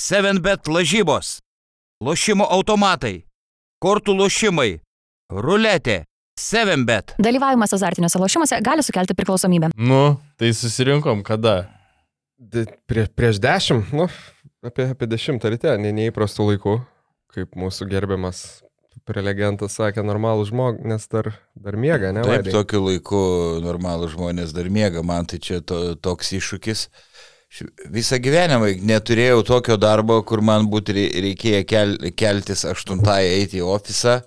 7bet lažybos, lošimo automatai, kortų lošimai, ruletė, 7bet. Dalyvavimas azartiniuose lošimuose gali sukelti priklausomybę. Nu, tai susirinkom kada? Di- Prie, prieš dešimt, nu, apie, apie dešimtą ryte, ne, neįprastų laikų, kaip mūsų gerbiamas prelegentas sakė, normalų žmogų, nes dar, dar miega, ne? Taip, tokiu laiku normalų žmonės dar miega, man tai čia to, toks iššūkis. Š- Visą gyvenimą neturėjau tokio darbo, kur man būtų rei- reikėję kel, keltis aštuntąją eiti į ofisą.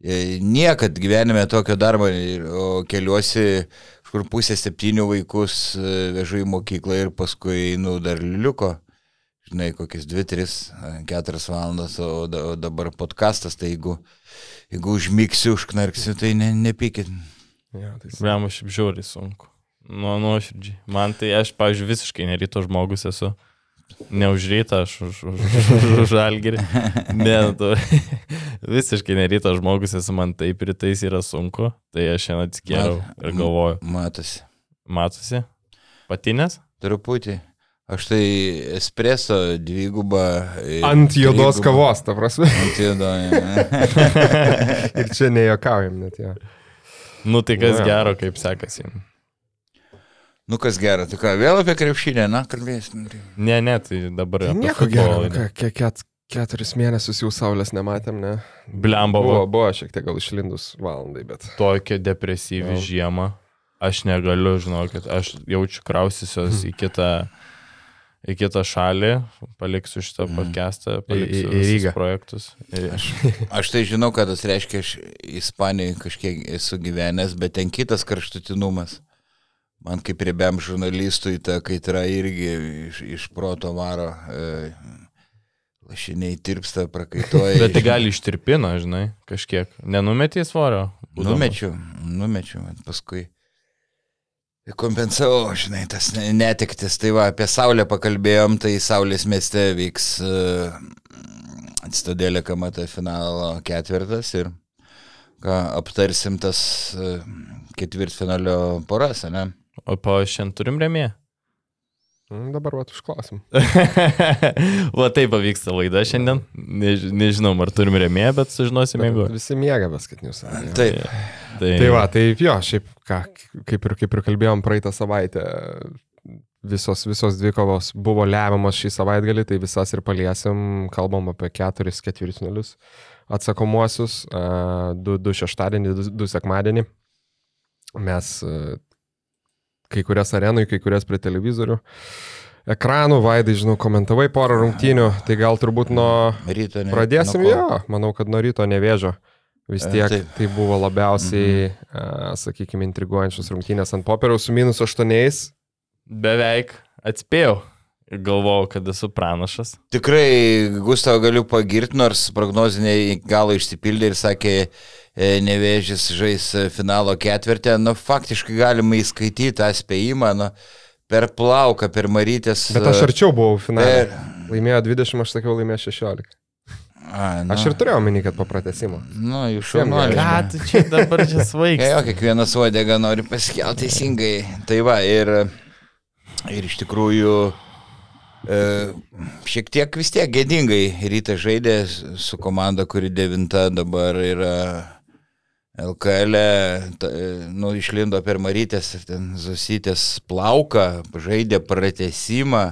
E, Niekad gyvenime tokio darbo, o keliuosi kažkur pusę septynių vaikus e, vežu į mokyklą ir paskui einu dar liuko. Žinai, kokias dvi, tris, e, keturias valandas, o, da, o dabar podkastas, tai jeigu, jeigu užmigsiu, užknarksiu, tai ne, nepykit. Ja, tai Jam aš žiauriai sunku. Nu, nuoširdžiai. Man tai aš, pavyzdžiui, visiškai neryto žmogus esu. Ne už rytą, aš už, už, už, už žalgerį. Ne, tu, visiškai neryto žmogus esu, man taip rytais yra sunku. Tai aš šiandien atsikėliau ir galvoju, Matosi. matosi, patinės? Truputį. Aš tai espreso dvigubą. Ant juodos kavos, ta prasme. Ant juodo. Ir čia nejuokaujam net, ja. Nu tai kas Nu, jo. gero, kaip sekasi. Nu kas gera, tai ką, vėl apie krepšinę, na, kalbėsim. Ne, ne, tai dabar Tai apie nieko gero, laida. ket, ket, ket, keturis mėnesius jau saulės nematėm, ne? Blemba, Buvo, buvo šiek tiek gal išlindus valandai, bet. tokia depresyvi Jo. žiema. Aš negaliu, žinokit, aš jaučiu krausysiuos į kitą, į kitą šalį, paliksiu šitą Mhm. podcastą, Į- paliksiu į- į Rygą. projektus. Ir Aš, Aš tai žinau, ką tas reiškia, aš Ispanijoje kažkiek esu gyvenęs, bet ten kitas kraštutinumas. Man kaip riebiam žurnalistui ta kaitra irgi iš, iš proto varo. E, Lašiniai tirpsta, prakaituoja. bet tai gali ištirpina, žinai, kažkiek. Nenumetė svorio? būdamas? Numečiau, bet paskui kompensavau, žinai, tas ne- netektis. Tai va, apie Saulę pakalbėjom, tai Saulės mieste vyks uh, Stadėlė Kamata finalo ketvirtas ir ką aptarsim tas uh, ketvirtfinalio poras, ne? O po šiandien turim remėją? Mm, Dabar va, užklausim. Va taip pavyksta laida šiandien. Než, nežinau, ar turim remėją, bet sužinosim, jeigu. Visi miega paskutinius. Tai, Taip, Tai, tai va, tai jo, šiaip, ką, kaip, ir, kaip ir kalbėjom praeitą savaitę, visos, visos dvi kovos buvo lemiamos šį savaitgalį, tai visas ir paliesim, kalbam apie keturis ketvirtfinalius atsakomuosius, a, du, du šeštadienį, du, du sekmadienį. Mes kai kurias arenui, kai kurias prie televizorių. Ekranų, Vaidai, žinau, komentavai porą rungtynių, tai gal turbūt nuo... ryto ne. Pradėsim nuo jo, manau, kad nuo ryto nevėžio. Vis E, tiek taip. tai buvo labiausiai, mhm. sakykime, intriguojančios rungtynės ant popieriaus su minus aštuoniais. Beveik atspėjau. Galvojau, kad esu pranašas. Tikrai, Gustavą galiu pagirti, nors prognoziniai galo išsipildė ir sakė, e, nevėžys žais e, finalo ketvirtę. Nu, faktiškai galima įskaityti tą spėjimą, nu, per plauką, per marytės. Bet aš arčiau buvau finale. Per... Laimėjo 20, aš sakiau, laimėjo 16. A, nu, Aš ir turėjau minį, kad po pratesimo. Nu, jūs gerai. Ką tu čia dabar čia svaigai? Jo, kiekvienas uodega nori pasikelti teisingai. Tai va, ir, ir iš tikrųjų e, šiek tiek vis tiek gėdingai ryta žaidė su komanda, kuri devinta dabar yra LKL, e, nu, išlindo per Marytės ir ten Zosytės plauką, žaidė pratesimą.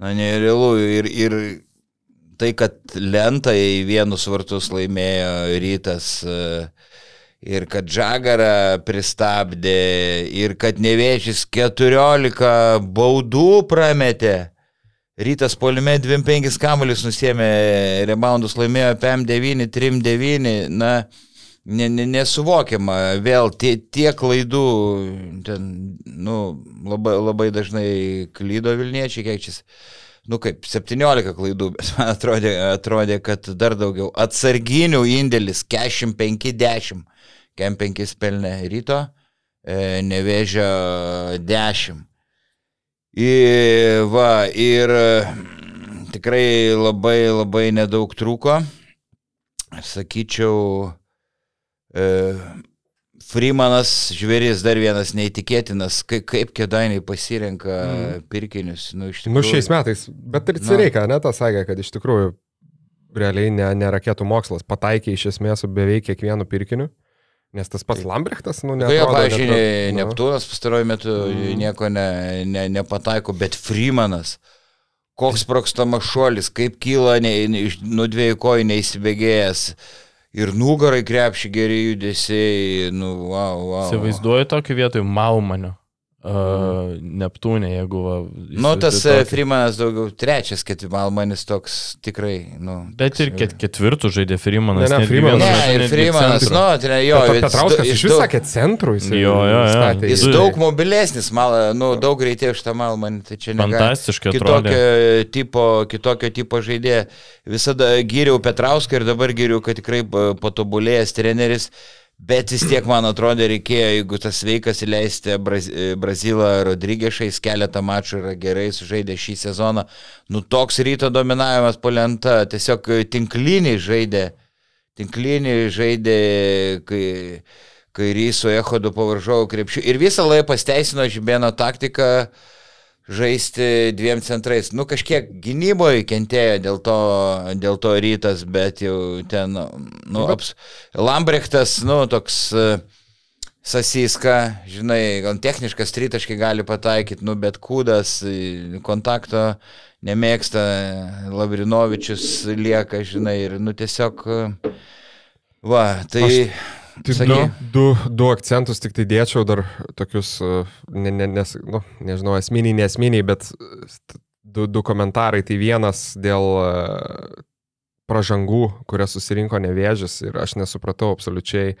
Na, nerealu. Ir, ir tai, kad lentą į vienus vartus laimėjo rytas. e, Ir kad Žagarą pristabdė, ir kad nevėžys 14 baudų prametė. Rytas polime 25 kamuolius nusėmė, reboundus laimėjo PM9, 3-9, na, nesuvokiama, vėl tie, tie klaidų, ten, nu, labai, labai dažnai klydo Vilniečiai, kiek čia, nu kaip, 17 klaidų, bet man atrodė, atrodė kad dar daugiau. Atsarginių indėlis 45-10, kem 5 pelnė ryto, e, nevėžio 10. Ir, va, ir mm, tikrai labai labai nedaug trūko. Sakyčiau, e, Freemanas žvėris dar vienas neįtikėtinas, kaip, kaip kėdainiai pasirenka mm. pirkinius. Nu, iš tikrųjų. Nu, šiais metais, bet ir Cireika, ne, tas sakė, kad iš tikrųjų realiai ne, ne raketų mokslas, pataikė iš esmės su beveik kiekvienu pirkiniu. Nes tas pats Lambrechtas, nu, ne. Tai, pavyzdžiui, ne, nu. Neptūnas pastaruoju metu mm. nieko ne, ne, nepataiko, bet Freemanas, koks sprokstamas šuolis, kaip kyla ne, nuo dviejų kojų neįsibėgėjęs. Ir nugarai krepšį geri judesiai, nu, wow, wow. Įsivaizduoju tokį vietoj Malmanio. Uh, Neptūnė, jeigu... Va, nu, tas tokį... Freemanas daugiau trečias, ketvirtas toks tikrai, nu... Bet ir ket, ketvirtų žaidė Freemanas. Ne, ne, Freemanas. Ne, ir Freemanas, nu, tai jo... Petrauskas iš vis sakė centrų, jis. Jo, jo, jo. Jis daug mobilesnis, mal, nu, daug greitėjo šitą malmanį, tai čia ne... Fantastiškai. Kitokio tipo, kitokio tipo žaidė. Visada gyriau Petrauską ir dabar gyriau, kad tikrai patobulėjęs treneris. Bet vis tiek, man atrodo, reikėjo, jeigu tas veikas įleisti Braz Brazilą Rodrygešais, keletą mačų yra gerai sužaidė šį sezoną. Nu, toks ryto dominavimas polenta, tiesiog tinklinį žaidė, tinklinį žaidė, kai, kai Ryso Ehodu pavaržovo krepšių. Ir visą laiką pasteisino Žibėno taktiką žaisti dviem centrais. Nu, kažkiek gynyboje kentėjo dėl to, dėl to rytas, bet jau ten, nu, aps, Lambrechtas, nu, toks uh, Sasiska, žinai, gal techniškas tritaškai gali pataikyti, nu, bet kūdas kontakto nemėgsta, Lavrinovičius lieka, žinai, ir, nu, tiesiog, va, tai... Aš Tai du, du, du akcentus tik tai dėčiau dar tokius, e, ne, ne, nes, nu, nežinau, esminiai, nesminiai, bet du, du komentarai. Tai vienas dėl e, pražangų, kurias susirinko nevėžis ir aš nesupratau absoliučiai e,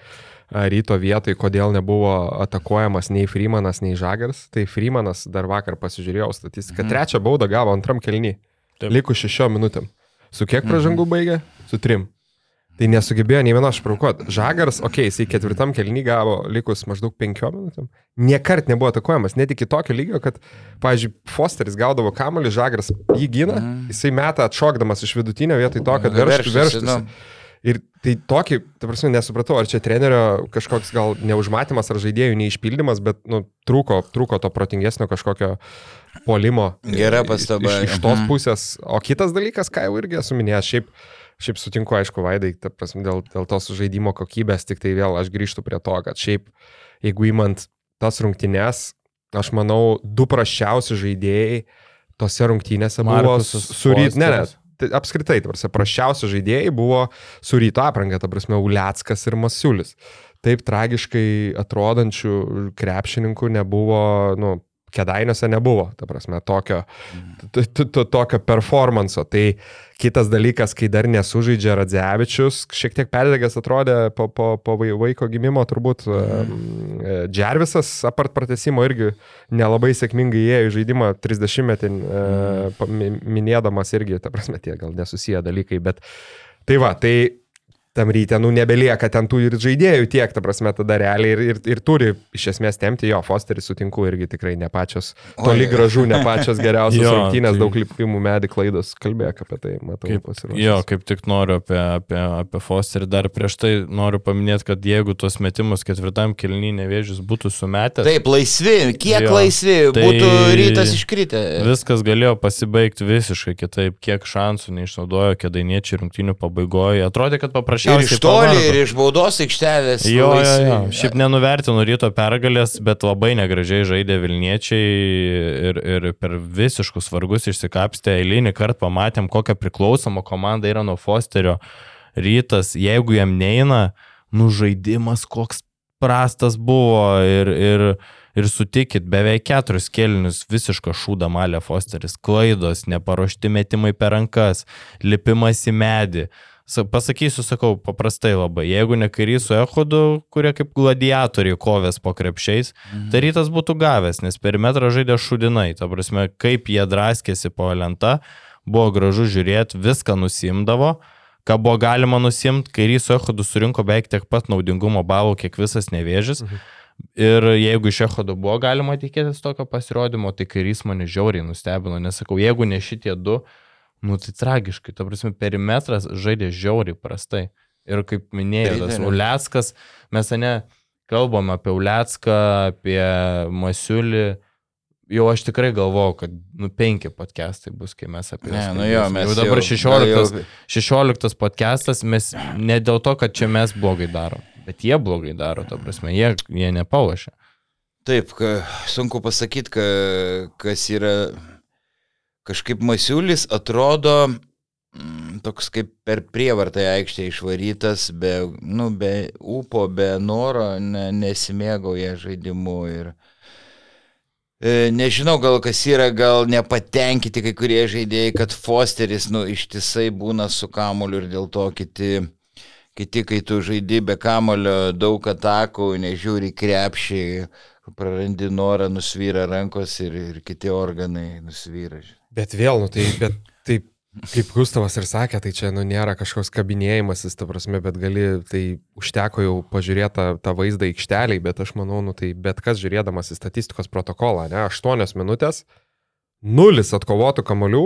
ryto vietoj, kodėl nebuvo atakuojamas nei Freemanas, nei Žagars. Tai Freemanas dar vakar pasižiūrėjau statistiką. Mhm. Trečią baudą gavo antram kelny. Likus šešiom minutėm. Su kiek mhm. pražangų baigė? Su trim. Tai nesugebėjo nei vienos išprovokuoti. Žagaras, okei, okay, jisai ketvirtam kelnį gavo likus maždaug penkiom minutėm. Niekart nebuvo atakuojamas, net iki tokio lygio, kad, pavyzdžiui, Fosteris gaudavo kamuolį, Žagaras jį gina, mm. jisai metą atšokdamas iš vidutinio vietoj to, kad verštų, verštųsi. Nu. Ir tai tokį, ta prasme, nesupratau, ar čia trenerio kažkoks gal neužmatymas ar žaidėjų neišpildymas, bet, nu, trūko, trūko to protingesnio kažkokio polimo. Gera pastaba. Iš, iš tos mhm. pusės. O kitas dalykas, ką jau irgi esu minėjęs, šiaip Šiaip sutinku, aišku, Vaidai, prasme, dėl, dėl tos žaidimo kokybės, tik tai vėl aš grįžtu prie to, kad šiaip, jeigu įmant tas rungtynes, aš manau, du prašiausi žaidėjai tose rungtynėse buvo suryt. Ne, ne, tai apskritai, tarsi, prašiausi žaidėjai buvo su ryto apranga, ta prasme, Uliackas ir Masiulis. Taip tragiškai atrodančių krepšininkų nebuvo, nu, kedainiuose nebuvo, ta prasme, tokio, tokio performanso. Tai Kitas dalykas, kai dar nesužaidžia Radzevičius, šiek tiek perdegęs atrodė po, po, po vaiko gimimo, turbūt mm. Džervisas apart pratesimo irgi nelabai sėkmingai įėjo į žaidimą 30 metį, mm. minėdamas irgi, ta prasme, tie gal nesusiję dalykai, bet tai va, tai tam ryte, nu, nebelieka ten tų ir žaidėjų tiek, ta prasme, tada realiai ir, ir, ir turi iš esmės temti, jo, Fosterį sutinku irgi tikrai ne pačios, toli gražu, ne pačios geriausios rungtynės, tai... daug lipimų, medį klaidos, kalbėk apie tai, matau, pasiruošęs. Jo, kaip tik noriu apie, apie, apie Fosterį, dar prieš tai noriu paminėti, kad jeigu tuos metimus ketvirtam kelnį nevėžius būtų sumetęs. Taip, laisvi, kiek jo, laisvi, tai būtų rytas iškritę. Viskas galėjo pasibaigti visiškai kitaip, kiek šansų neišnaudojo kėdainiečiai rungtynių pabaigoje. Atrodė, kad paprasčiausiai paprasčiausiai. Ir iš toli, ir iš baudos aikštelės. Jo, jo, jo. Šiaip nenuvertinu ryto pergalės, bet labai negražiai žaidė Vilniečiai ir, ir per visiškus vargus išsikapstė. Eilinį kartą pamatėm, kokią priklausomą komandą yra nuo Fosterio rytas. Jeigu jam neina, nužaidimas koks prastas buvo ir, ir, ir sutikit, beveik keturis kelinius visišką šūdą malė Fosteris, klaidos, neparuošti metimai per rankas, lipimas į medį. Pasakysiu, sakau, paprastai labai. Jeigu ne kairys su Ehodu, kurie kaip gladiatoriai kovės po krepšiais, mhm. tai rytas būtų gavęs, nes perimetrą žaidė šudinai. Ta prasme, kaip jie draskėsi po lentą, buvo gražu žiūrėti, viską nusimdavo. Ką buvo galima nusimti, kairys su Ehodu surinko beveik tiek pat naudingumo balų, kiek visas nevėžis. Mhm. Ir jeigu iš Ehodo buvo galima tikėtis tokio pasirodymo, tai kairys mane žiauriai nustebino, nesakau, jeigu ne šitie du, Nu, tai tragiškai, ta prasme, perimetras žaidė žiauriai prastai. Ir kaip minėjau, tas Uliaskas, mes ne, kalbam apie Ulecką, apie Masiulį, jau aš tikrai galvojau, kad nu penki podcastai bus, kai mes apie Ne, juos nu jo, mes jau dabar jau- 16, jau- 16 podcastas, mes ne dėl to, kad čia mes blogai darom, bet jie blogai daro, ta prasme, jie, jie nepalošia. Taip, ka, sunku pasakyti, ka, kas yra. Kažkaip Masiulis atrodo mm, toks kaip per prievartą aikštę išvarytas, be, nu, be upo, be noro, ne, nesimėgauja žaidimu. Ir, e, nežinau, gal kas yra, gal nepatenkinti kai kurie žaidėjai, kad Fosteris nu, ištisai būna su kamoliu ir dėl to kiti Kiti, kai tu žaidži be kamulio, daug atakų, nežiūri krepšį, prarandi norą, nusvyra rankos ir, ir kiti organai nusvyra. Bet vėl, nu tai, bet taip, kaip Gustavas ir sakė, tai čia nu, nėra kažkoks kabinėjimasis, ta prasme, bet gali, tai užteko jau pažiūrėti tą, tą vaizdą aikšteliai, bet aš manau, nu tai bet kas žiūrėdamas į statistikos protokolą, ne, 8 minutės, nulis atkovotų kamolių,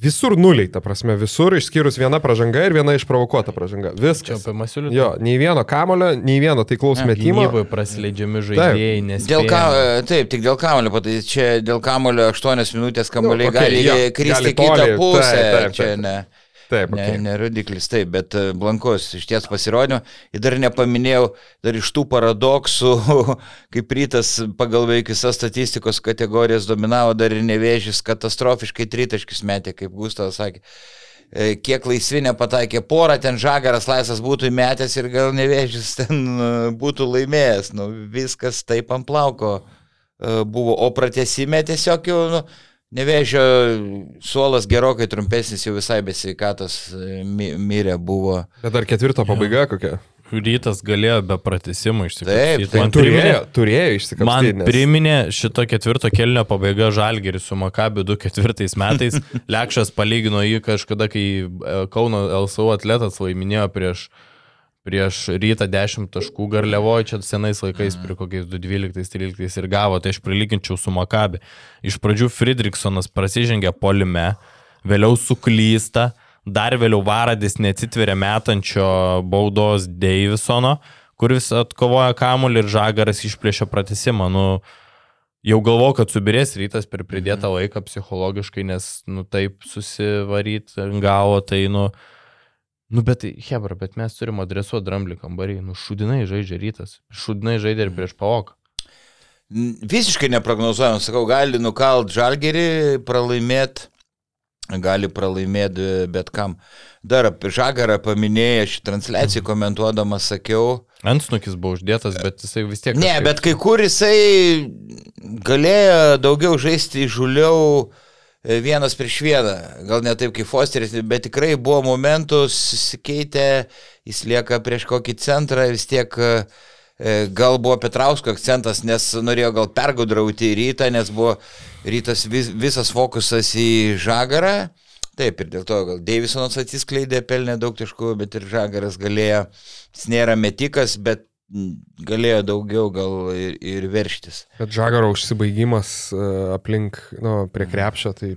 visur nuliai, ta prasme, visur išskyrus viena pažanga ir viena išprovokuota pažanga. Čia Viskas. apie Masiulį. Jo, nei vieno kamulio, nei vieno taiklaus metimo. Gynyboje prasileidžiami žaidėjai, nes... Dėl ką, taip, tik dėl kamulio, patai čia dėl kamulio 8 minutės kamuoliai Nu, okei, gali jo, okay, kristi gali į kitą toli, pusę. taip, taip, čia taip. ne. Taip, Ne, okay. ne rodiklis, taip, bet e, Blankus iš ties pasirodė. Ir dar nepaminėjau, dar iš tų paradoksų, kaip rytas pagal visas statistikos kategorijas dominavo, dar ir nevėžys katastrofiškai tritaškius metė, kaip Gustavas sakė. E, Kiek laisvi nepataikė porą, ten žagaras laisvas būtų įmetęs ir gal nevėžys ten e, būtų laimėjęs. Nu, viskas taip ant plauko buvo. O pratesime tiesiog jau nu, nevėžio suolas gerokai trumpesnis, jau visai besveikatos e, mi- mirė buvo. Bet dar ketvirto pabaiga kokia? Rytas galėjo be pratesimų iš Taip, tikrųjų. taip, Man Turėjo, priminė, turėjo išsikapstyti. man nes- priminė šito ketvirto kelnio pabaiga Žalgeris su Makabi 2004 metais. Lekšas palygino jį kažkada, kai e, Kauno LSU atletas laiminėjo prieš prieš rytą 10 taškų garliavojo čia senais laikais, prie kokiais 212-13 ir gavo, tai aš prilyginčiau su Makabi. Iš pradžių Friedrichsonas prasižengia polime, vėliau suklysta, dar vėliau Varadis neatsitveria metančio baudos Davisono, kuris atkovoja kamuolį ir Žagaras išplėšia pratesimą. Nu, jau galvoju, kad subirės rytas per pridėtą laiką psichologiškai, nes, nu, taip susivaryt ant galo, tai, nu, Nu, bet, Hebra, bet mes turim adresuoti dramblį kambarį. Nu, šudinai žaidžia rytas. Šudinai žaidė ir prieš paoką. N- Visiškai neprognozuojam, sakau, gali nukalt žalgerį, pralaimėti, gali pralaimėti bet kam. Dar apie žagarą paminėjai, aš transliaciją komentuodamas sakiau, Ansnukis buvo uždėtas, bet jisai vis tiek... Ne, kažkaip- bet kai kur jisai galėjo daugiau žaisti žuliau e, vienas prieš vieną. Gal ne taip kaip Fosteris, bet tikrai buvo momentų susikeitę, jis lieka prieš kokį centrą, vis tiek e, e, gal buvo Petrausko akcentas, nes norėjo gal pergudrauti rytą, nes buvo rytas vis, visas fokusas į žagarą. Taip, ir dėl to gal Davisonas atsiskleidė, pelnė daug taškų, bet ir Žagaras galėjo, jis nėra metikas, bet galėjo daugiau gal ir, ir verštis. Bet žagaro užsibaigimas e, aplink, nu, prie krepšio, tai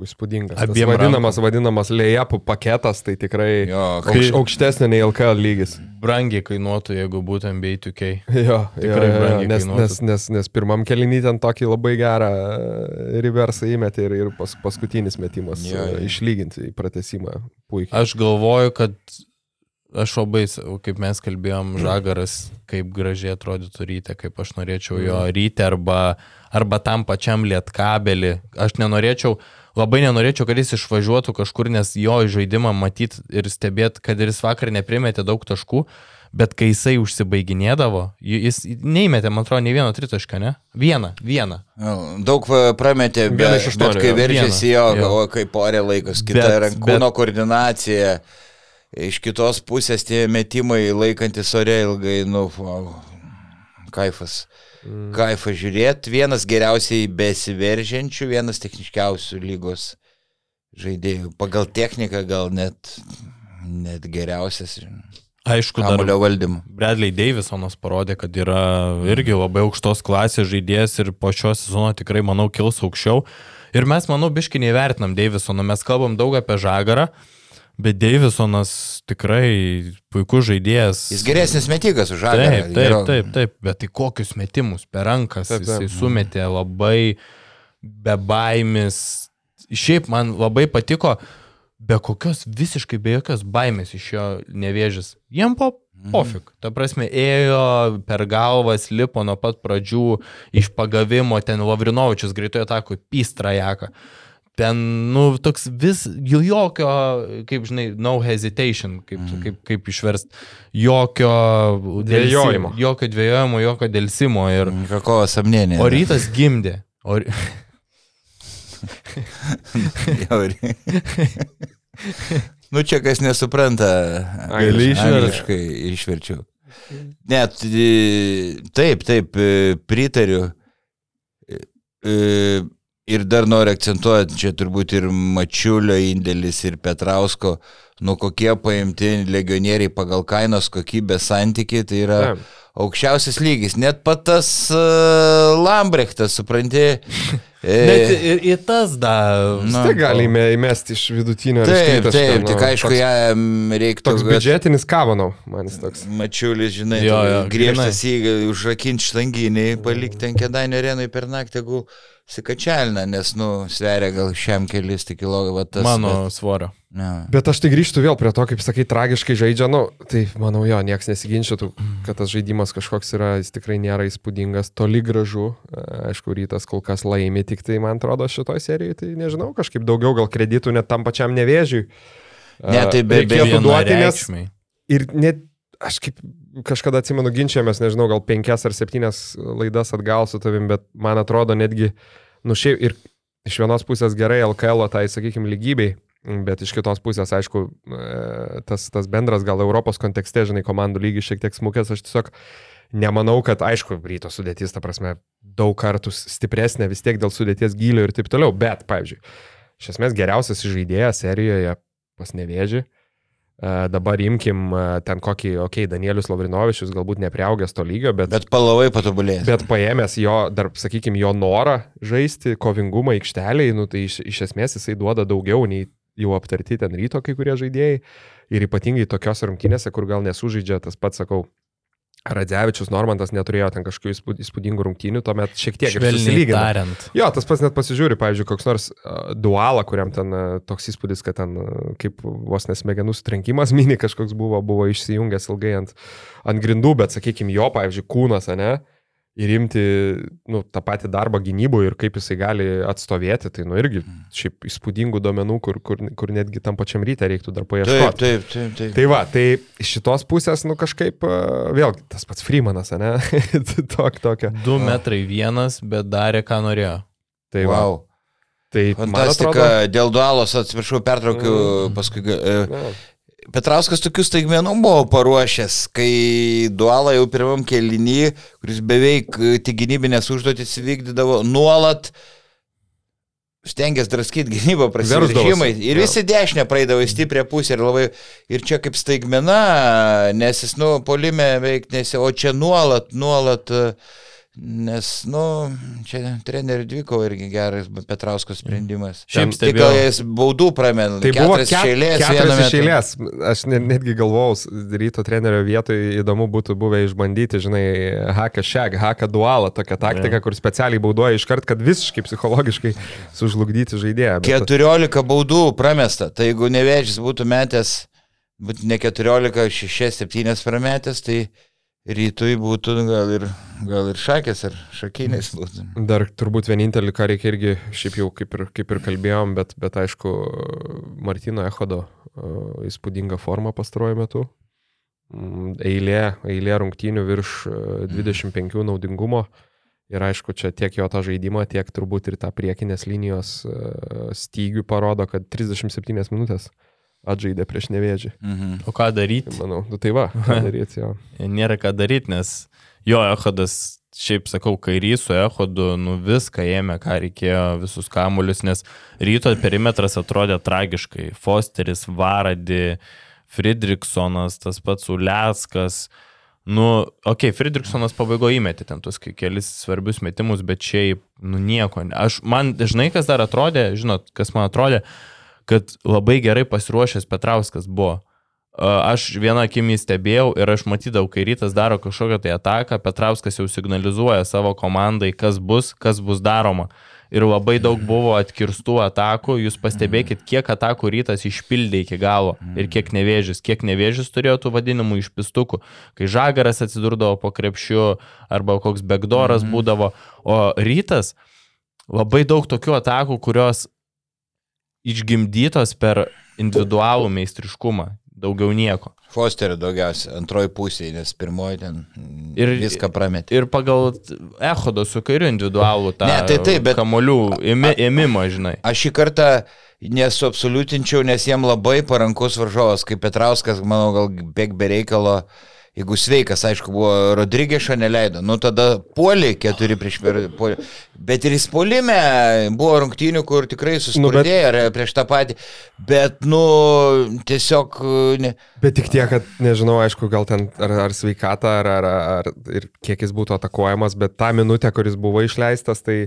įspūdingas. Abiem vadinamas, rankom. vadinamas lėjapų paketas, tai tikrai Jo, aukš, aukštesnė nei LKL lygis. Brangiai kainuotų, jeigu būtent B2K. Jo, Tikrai jo, jo, nes, kainuotų. nes, nes, nes pirmam kelinį ten tokį labai gerą e, reversą įmetė ir, ir pas, paskutinis metimas Jo, jo, jo. jo. išlyginti į pratesimą. Puikiai. Aš galvoju, kad aš labai, kaip mes kalbėjom, žagaras, kaip gražiai atrodytų ryte, kaip aš norėčiau jo ryte arba, arba tam pačiam lietkabelį. Aš nenorėčiau, labai nenorėčiau, kad jis išvažiuotų kažkur, nes jo žaidimą matyt ir stebėt, kad ir jis vakar neprimėtė daug taškų. Bet kai jisai užsibaiginėdavo, ji- jis neįmetė, man atrodo, nei vieno tritašką, ne? Vieną, vieną. Daug prametė, bet, bet kai jo. veržiasi jo, jo. o kaip orė laikos, kita Bet- bet, kūno bet- koordinacija, iš kitos pusės tie metimai laikantis ore ilgai, nu, wow, kaifas. Mm. Kaifas žiūrėti, vienas geriausiai besiveržiančių, vienas techniškiausių lygos žaidėjų. Pagal techniką gal net, net geriausias Aišku, kamulio valdymu. Bradley Davisonas parodė, kad yra irgi labai aukštos klasės žaidėjas ir po šio sezono tikrai, manau, kils aukščiau. Ir mes, manau, biškai neįvertinam Davisoną, mes kalbam daug apie žagarą, Bet Davisonas tikrai puikus žaidėjas. Jis geresnis metikas už žalį. Taip, taip, taip, taip, bet tai kokius metimus per rankas Taip, taip, jisai sumetė labai be baimės. Šiaip man labai patiko, be kokios visiškai be jokios baimės iš jo nevėžis. Jiem po pofik. Ta prasme, ėjo per galvas, lipo nuo pat pradžių iš pagavimo, ten Lavrinovičius greitojo atako, pystrajaką. Ten, nu, toks vis, jo jokio, kaip žinai, no hesitation, kaip, mm. kaip, kaip išverst, jokio Dvejojimo. dėlsi- Jokio dvėjojimo, jokio dėlsimo. Ir, Kako samnėnė. o rytas gimdė. O, nu čia kas nesupranta. Gali išverst. Angliškai išverčiau. Net taip, taip, e, pritariu. E, e, Ir dar noriu akcentuoti, čia turbūt ir Mačiulio indėlis, ir Petrausko, nu kokie paimti legionieriai pagal kainos kokybės santykiai, tai yra Taip. aukščiausias lygis. Net pat tas uh, Lambrechtas, supranti. Net E, ir į tas dar. Na, Tai galime įmesti iš vidutinio Taip, taip, nu, tik aišku, toks, jam reiktų. toks biudžetinis kavanau, man jis toks. Mačiulis, žinai, Jo, jo, jo, griežtas jį užrakinti štanginį, palikti ant kedainio arenui per naktį, jeigu sikačialina, nes, nu, sveria gal šiam kelis tik kilogramą. Mano svorio. Ne. Bet aš tai grįžtu vėl prie to, kaip sakai, tragiškai žaidžia, nu, tai manau jo, niekas nesiginčytų, kad tas žaidimas kažkoks yra, jis tikrai nėra įspūdingas, toli gražu, E, aišku, rytas kol kas laimi, tik tai man atrodo šitoje serijoje, tai nežinau, kažkaip daugiau gal kreditų net tam pačiam nevėžiui. Ne, tai be- be reikėtų duoti, nes ir net aš kaip kažkada atsimenu ginčiamės, nežinau, gal penkias ar septynias laidas atgal su tavim, bet man atrodo netgi, nu šiaip ir iš vienos pusės gerai LKL, tai sakykime, lygybei, bet iš kitos pusės, aišku, e, tas, tas bendras gal Europos kontekste, žinai, komandų lygis šiek tiek smukęs, aš tiesiog nemanau, kad, aišku, ryto sudėtis, ta prasme, daug kartų stipresnė vis tiek dėl sudėties gylio ir taip toliau, bet, pavyzdžiui, iš esmės geriausias žaidėjas serijoje pas nevėžį. E, Dabar imkim e, ten kokį, okei, okay, Danielius Lavrinovičius galbūt nepriaugęs to lygio, bet, bet, palavai patobulės. bet paėmęs jo, dar, sakykime, jo norą žaisti, kovingumą aikšteliai, nu, tai iš, iš esmės jisai duoda daugiau nei jau aptarti ten ryto kai kurie žaidėjai. Ir ypatingai tokios rungtynėse, kur gal nesužaidžia tas pats, sakau, Radzevičius Normantas neturėjo ten kažkokių įspūd- įspūdingų rungtynių, tuomet šiek tiek tariant. Jo, tas pats net pasižiūri, pavyzdžiui, koks nors dualą, kuriam ten toks įspūdis, kad ten kaip vos nesmegenų sutrenkimas mini kažkoks buvo, buvo išsijungęs ilgai ant, ant grindų, bet sakykime, jo, pavyzdžiui, kūnas, ne? Ir imti nu, tą patį darbą gynyboje ir kaip jisai gali atstovėti, tai nu irgi šiaip įspūdingų duomenų, kur, kur, kur netgi tam pačiam ryte reiktų dar Taip, paieškoti. taip, taip. taip. Tai va, tai iš šitos pusės, nu kažkaip, uh, vėlgi, tas pats Freemanas, ne? Tok, tokia. 2 metrai vienas, bet darė, ką norėjo. Tai va. Wow. Tai man Fantastika. atrodo, Dėl dualos, atsiprašau, pertraukiu Mm. paskui. e, na, Petrauskas tokius staigmenų buvo paruošęs, kai dualą jau pirmam kelinį, kuris beveik e, tik gynybinės užduotis vykdydavo nuolat, stengiasi draskyti gynybą. Versdavosi. Ir visi dešinę praeidavo į stiprią pusę ir labai... Ir čia kaip staigmena, nes jis, nu, polime veik nesi, o čia nuolat, nuolat... e, Nes, nu, čia trenerių dviko irgi geras Petrausko sprendimas. Šiaip Tik stebėjau. gal jis baudų pramen. Tai buvo keturias ket, iš eilės, keturias vienu iš metu. eilės. Aš ne, netgi galvojau, ryto trenerio vietoje įdomu būtų buvę išbandyti, žinai, haką šeg, haką dualą, tokią taktiką, kur specialiai baudoja iškart, kad visiškai psichologiškai sužlugdyti žaidėją. Bet- 14 baudų pramesta. Tai jeigu nevėžys būtų metęs, būtų ne 14, 6, 7 prametęs, tai rytui būtų gal ir, gal ir šakės ar šakinės būtų. Dar turbūt vienintelį, ką reikia irgi, šiaip jau kaip ir, kaip ir kalbėjom, bet, bet aišku, Martino Echodo įspūdinga forma pastaruoju metu. Mm, Eilė, eilė rungtynių virš uh, 25 naudingumo. Ir aišku, čia tiek jo tą žaidimą, tiek turbūt ir tą priekinės linijos uh, stygių parodo, kad 37 minutės atžaidė prieš nevėžį. Mhm. O ką daryti? Tai manau, nu tai va, ką daryti jo. Nėra ką daryti, nes jo Ehodas, šiaip sakau, kairys su Ehodu, nu viską ėmė, ką reikėjo, visus kamuolius, nes ryto perimetras atrodė tragiškai. Fosteris, Varadi, Friedrichsonas, tas pats Uleskas. Nu, okei, okay, Friedrichsonas pabaigoje įmetė ten tuos ke- kelis svarbius metimus, bet šiaip, nu nieko. Aš, man dažnai kas dar atrodė, žinot, kas man atrodė, kad labai gerai pasiruošęs Petrauskas buvo. Aš vieną akimį stebėjau ir aš matydavau, kai rytas daro kažkokią tai ataką, Petrauskas jau signalizuoja savo komandai, kas bus, kas bus daroma. Ir labai daug buvo atkirstų atakų, jūs pastebėkit, kiek atakų rytas išpildė iki galo ir kiek nevėžys, kiek nevėžys turėjo tų vadinamų išpistukų, kai žagaras atsidurdavo po krepšiu arba koks begdoras būdavo, o rytas labai daug tokių atakų, kurios išgimdytos per individualų meistriškumą, daugiau nieko. Fosterio daugiausia, antroji pusė, nes pirmoji ten Ir- viską prametė. Ir pagal Ehodo su kairiu individualų tą Ne, tai taip, bet- kamolių ėmi, ėmimo, žinai. Aš šį kartą nesuabsoliutinčiau, nes jiem labai parankus varžovas, kaip Petrauskas, manau, gal bėg be reikalo. Jeigu sveikas, aišku, buvo Rodrygėšą neleido, nu tada puolį keturi prieš puolį. Bet ir įspolime buvo rungtynių, kur tikrai suspurdėjo nu, bet... prieš tą patį. Bet, nu, tiesiog... Ne... Bet tik tiek, kad nežinau, aišku, gal ten ar, ar sveikata, ar, ar, ar ir kiek jis būtų atakuojamas, bet tą minutę, kuris buvo išleistas, tai,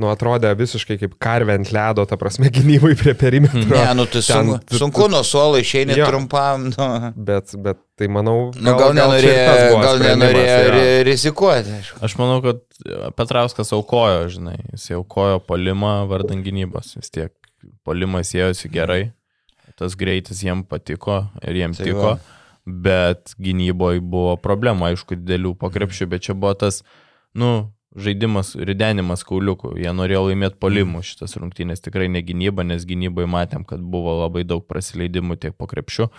nu, atrodė visiškai kaip karvė ant ledo, ta prasme, gynybai prie perimetro. Ne, nu, tai sunku, tu- sunku nuo suolo išeini Jo. trumpam. Nu. Bet, bet tai manau, Nu, gal, gal ir tas nenorėjo, gal nenorėjo jo. ri- rizikuoti. aišku. Aš manau, kad Petrauskas aukojo, žinai, jis aukojo polimą vardan gynybos. Vis tiek polimas ėjosi gerai, tas greitis jiem patiko ir jiem Tai tiko, va. bet gynyboje buvo problema, aišku, didelių pokrepšių, bet čia buvo tas, nu, žaidimas, ridenimas kauliukų. Jie norėjo laimėti polimų šitas rungtynės, tikrai ne gynyba, nes gynybai matėm, kad buvo labai daug prasileidimų tiek po krepšių.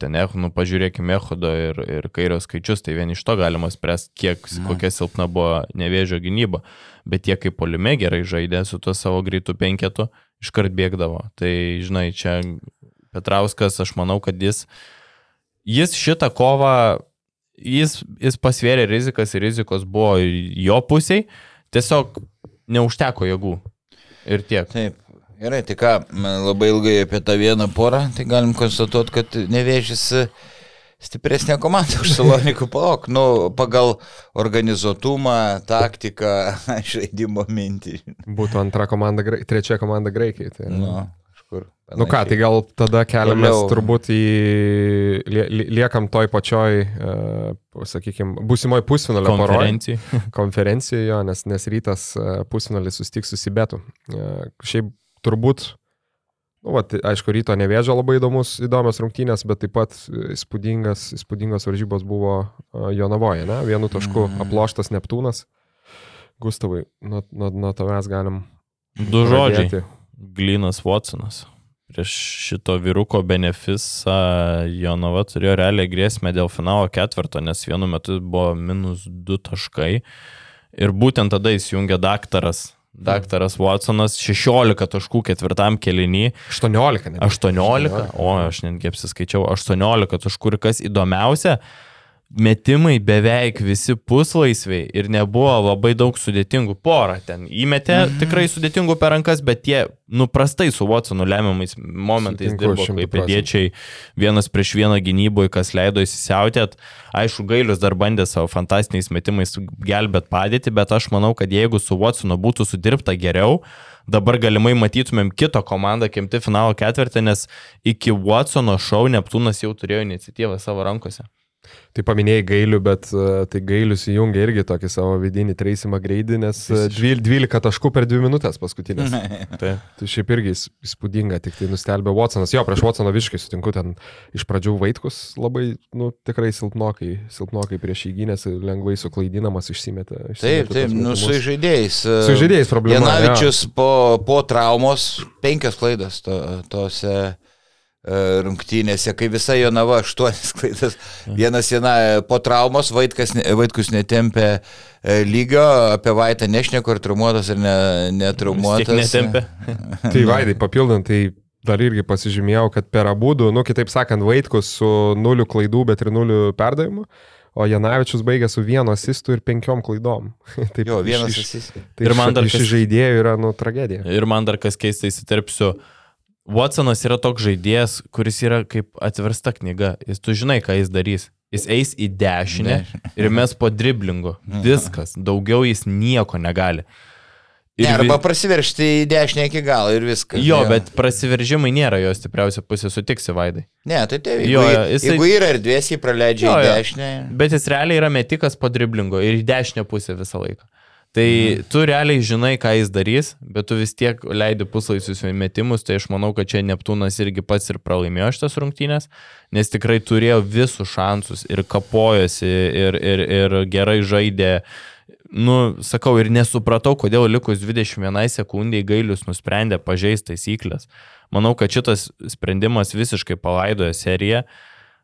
Ten, nu, pažiūrėkime Ehodo ir, ir kairio skaičius, tai vien iš to galima spręsti, kiek, kokia silpna buvo nevėžio gynyba. Bet tie kaip polime gerai žaidė su tuo savo greitų penketu, iškart bėgdavo. Tai, žinai, čia Petrauskas, aš manau, kad jis, jis šitą kovą, jis, jis pasvėrė rizikas ir rizikos buvo jo pusiai, tiesiog neužteko jėgų. Ir tiek. Taip. Gerai, tai ką, labai ilgai apie tą vieną porą, tai galim konstatuoti, kad nevėžys stipresnė komanda už Salonikų paok. Nu, pagal organizuotumą, taktiką, žaidimo mintį. Būtų antra komanda, trečia komanda Graikijai. Tai, Nu, kažkur. Nu ką, tai gal tada keliamės Toliau. turbūt į, lie- lie- liekam toj pačioj, uh, sakykime, būsimoj pusfinalio. Konferencijai. konferencijoje, jo, nes, nes rytas e, pusfinalį sustiks su Sibetu. E, Šiaip turbūt, nu, vat, aišku, ryto nevėžio labai įdomus, įdomios rungtynės, bet taip pat įspūdingas, įspūdingos varžybos buvo Jonavoje, ne? Vienu tašku Mhm. aploštas Neptūnas. Gustavai, nuo, nuo, nuo tavęs galim. Du žodžiai. Glinas Watsonas. Prieš šito vyruko benefisą Jonava turėjo realią grėsmę dėl finalo ketvirto, nes vienu metu buvo minus 2 taškai. Ir būtent tada įsijungė daktaras. Daktaras Watsonas 16 taškų ketvirtam kelinį, 18, ne? 18, o aš netgi apsiskaičiau, 18 taškų ir kas įdomiausia, metimai beveik visi puslaisviai ir nebuvo labai daug sudėtingų porą. Ten įmetė Mhm. tikrai sudėtingų per rankas, bet tie nuprastai su Watsonu lemiamais momentais Sutinku, dirbo kaip pėdiečiai vienas prieš vieną gynyboje, kas leido įsisiautėt. Aišku, Gailius dar bandė savo fantastiniais metimais gelbėt padėti, bet aš manau, kad jeigu su Watsonu būtų sudirbta geriau, dabar galimai matytumėm kito komandą kimti finalo ketvirtį, nes iki Watsono šou Neptūnas jau turėjo iniciatyvą savo rankose. Tai paminėjai gailių, bet e, tai gailius įjungia irgi tokį savo vidinį treisimą greidį, nes e, dvyl- 12 taškų per 2 minutės paskutinės. Tai Tai šiaip irgi įs- įspūdinga, tik tai nustelbė Watsonas. Jo, prieš Watsoną visiškai sutinku, ten iš pradžių Vaitkus labai, nu, tikrai silpnokai, silpnokai prieš įgynės, lengvai suklaidinamas, išsimetė. Taip, išsimetė taip, tuos nu su žaidėjais. e, Su žaidėjais problema, Janavičius po, po traumos penkias klaidas to, tose e, rungtynėse, kai visa Jonava aštuonis klaidas. Vienas viena e, po traumos, Vaitkas, Vaitkus netempė e, lygio, apie Vaitą nešneku, ar traumuotas ar ne, netraumuotas. netempė. Tai vaidai, papildant, tai dar irgi pasižymėjau, kad per abu, du, nu, kitaip sakant, Vaitkus su nuliu klaidų, bet ir nuliu perdavimu. O Janavičius baigė su vienu asistu ir penkiom klaidom. Taip, Jo, vienas iš, asis. tai Ir man dar iš kas- žaidėjų yra, nu, tragedija. Ir man dar kas keista įsiterpsiu. Watsonas yra toks žaidėjas, kuris yra kaip atversta knyga. Jis tu žinai, ką jis darys. Jis eis į dešinę ir mes po driblingu. Viskas. Daugiau jis nieko negali. Ne, vi- arba prasiveršti į dešinę iki galo ir viskas. Jo, bet prasiveržimai nėra jo stipriausia pusė, sutiksi vaidai. Ne, tai taip, jeigu, Jo, jo, jo, jisai... jeigu yra erdvės, jį praleidžia Jo, į jo. dešinę. Bet jis realiai yra metikas po driblingo ir į dešinę pusę visą laiką. Tai mhm. tu realiai žinai, ką jis darys, bet tu vis tiek leidi puslaisius metimus, tai aš manau, kad čia Neptūnas irgi pats ir pralaimėjo šitas rungtynės, nes tikrai turėjo visus šansus ir kapojosi ir, ir, ir gerai žaidė. Nu, sakau, ir nesupratau, kodėl likus 21 sekundžiai gailius nusprendė pažeisti taisyklės. Manau, kad šitas sprendimas visiškai palaidojo seriją.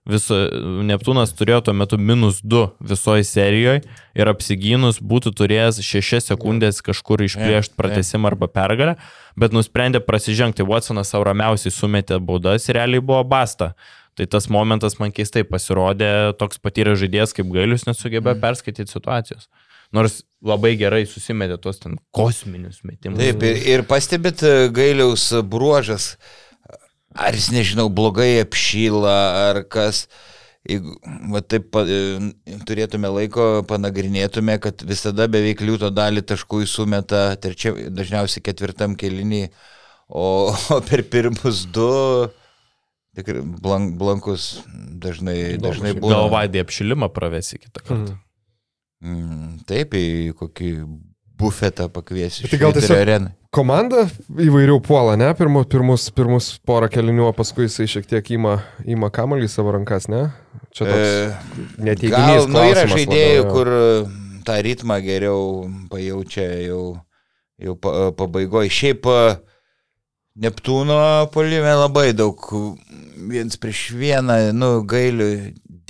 Viso, Neptūnas turėjo tuo metu minus 2 visoje serijoje ir apsigynus būtų turėjęs 6 sekundės kažkur išplėšti pratesimą arba pergalę, bet nusprendė prasižengti. Watsonas savo ramiausiai sumetė baudas ir realiai buvo basta. Tai tas momentas man keistai pasirodė, toks patyręs žaidėjas kaip Gailius nesugebėjo perskaityti situacijos. Nors labai gerai susimetė tos ten kosminius metimus. Taip, ir, ir pastebit e, gailiaus bruožas, ar jis, nežinau, blogai apšyla, ar kas. Jeigu va, taip e, turėtume laiko, panagrinėtume, kad visada beveik liūto dalį taškų įsumeta, trečia, dažniausiai ketvirtam kelinį, o, o per pirmus du tikrai blank, blankus dažnai, dažnai būna. Gal vaidė apšilimą pravesi kitą kartą. Mm, taip, į kokį bufetą pakviesiu. Tai gal tiesiog- areną. Komanda įvairių puola, ne? Pirmus, pirmus, pirmus porą kelinių, o paskui jisai šiek tiek ima, ima kamalį savo rankas, ne? Čia toks E, neteiginys. Gal, nu, yra žaidėjų, kur e, tą ritmą geriau pajaučia jau, jau pa, pabaigoje. Šiaip e, Neptūno polime labai daug, viens prieš vieną, nu, gailiu,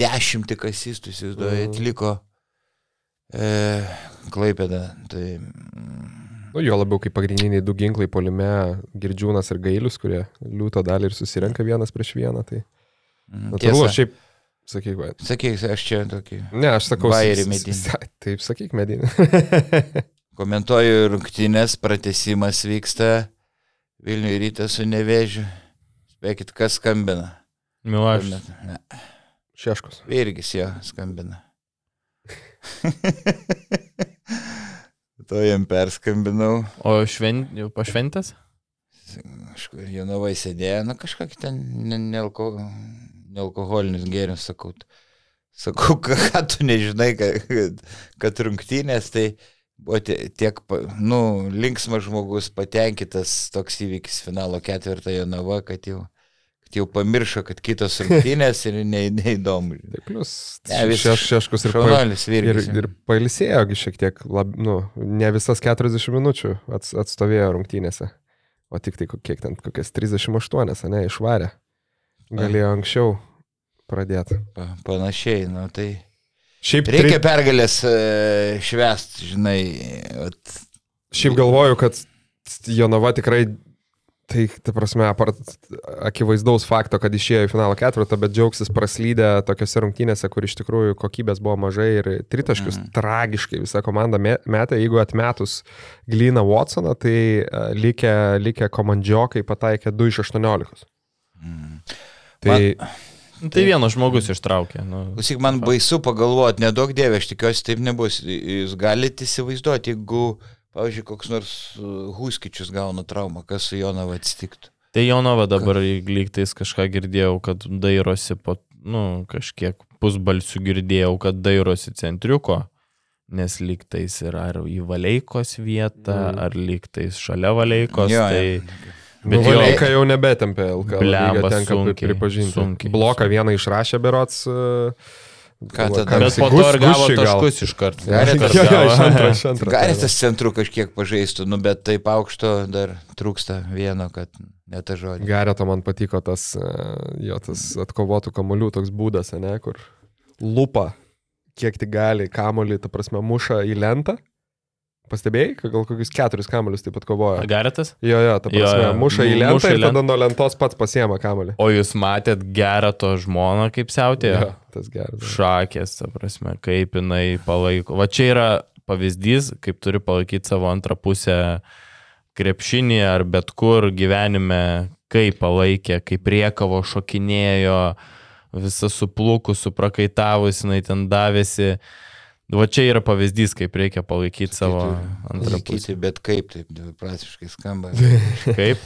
dešimtį kasistų, įsivaizduoju, Mhm. atliko e, Klaipėda. Tai, mm, Nu, jo labiau kaip pagrindiniai du ginklai polime, Girdžiūnas ir Gailius, kurie liūto dalį ir susirenka vienas prieš vieną. Tai mm, natūralu, šiaip, sakyk, va. Sakyk, aš čia tokį. Ne, aš sakau, s- medinį. Taip, sakyk, medinį. Komentuoju rungtynės, pratesimas vyksta Vilniuje ryte su Nevežiu. Spėkit, kas skambina. Milašas. Ne, Šeškus. Virgis jo skambina. to jam perskambinau. O švent, jau pašventęs? Kažkur Jonavai sėdėjo, na kažkokį ten ne- nealko, nealkoholinius gėrimus, sakau. Sakau, ką, tu nežinai, kad, kad, rungtynės, tai buvo tie- tiek, nu, linksmas žmogus, patenkintas toks įvykis finalo ketvirtą Jonava, kad jau, jau pamiršo, kad kitos rungtynės ir ne, neįdomu. Tai plus Ne, vis- šeš, šeškus ir, pa, Šaunuolis ir, Virgis. ir pailsėjogi šiek tiek, lab, nu, ne visas 40 minučių ats, atstovėjo rungtynėse, o tik tai kiek ten, kokias 38, ne, išvarė. Galėjo anksčiau pradėti. Pa, panašiai, nu tai. Šiaip, Reikia tri- pergalės e, švest, žinai. Vat, šiaip galvoju, kad Jonava tikrai, tai, ta prasme, apart akivaizdaus fakto, kad išėjo į finalo ketvirtą, bet džiaugsis praslydę tokiuose rungtynėse, kur iš tikrųjų kokybės buvo mažai ir tritaškius mm. tragiškai visą komandą me- metė. Jeigu atmetus Glyną Watsoną, tai uh, likę, likę komandžiokai pataikė 2 iš 18. mm. Tai Nu, tai vienas žmogus ištraukė. Nu, Klausyk, man baisu pagalvoti, nedaug dievė, aš tikiuosi taip nebus. Jūs galite įsivaizduoti, jeigu, pavyzdžiui, koks nors uh, Huskičius gauna traumą, kas su Jonava atsitiktų. Tai Jonava dabar lygtais kažką girdėjau, kad dairosi po, nu, kažkiek pusbalsių girdėjau, kad dairosi centriuko, nes lygtais yra ar į Valeikos vietą, Mm. ar lygtais šalia Valeikos. Jo, tai, jo. Bet nu, Valeika jau nebetempė LKL. Lygio, tenka sunkiai, pripažinti. sunkiai, Bloką sunkiai. vieną išrašė berots. Uh, Ką tada? Bet po to ir gavo taškus iš karto. Gali tas- centru kažkiek pažaistų, nu, bet taip aukšto dar trūksta vieno, kad ne ta žodė. Gareto man patiko tas, e, jo tas atkovotų kamolių toks būdas, ne, kur lupa, kiek tik gali kamolį, ta prasme, muša į lentą. Pastebėjai, kad gal kokius keturis kamolius taip pat kovoja. Garetas? Jo, jo, ta Jo, prasme, jo, muša į lentą muša ir tada nuo lentos pats pasiema kamolį. O jūs matėt gerą to žmoną, kaip siautėjo? Jo, tas geras. Šakės, ta prasme, kaip jinai palaiko. Va čia yra pavyzdys, kaip turi palaikyti savo antrą pusę krepšinį ar bet kur gyvenime, kaip palaikė, kaip riekavo šokinėjo, visą suplūkus, suprakaitavus, jinai ten davėsi. Va čia yra pavyzdys, kaip reikia palaikyti savo antrą pusę. Bet kaip taip dviprasmiškai skamba. Kaip?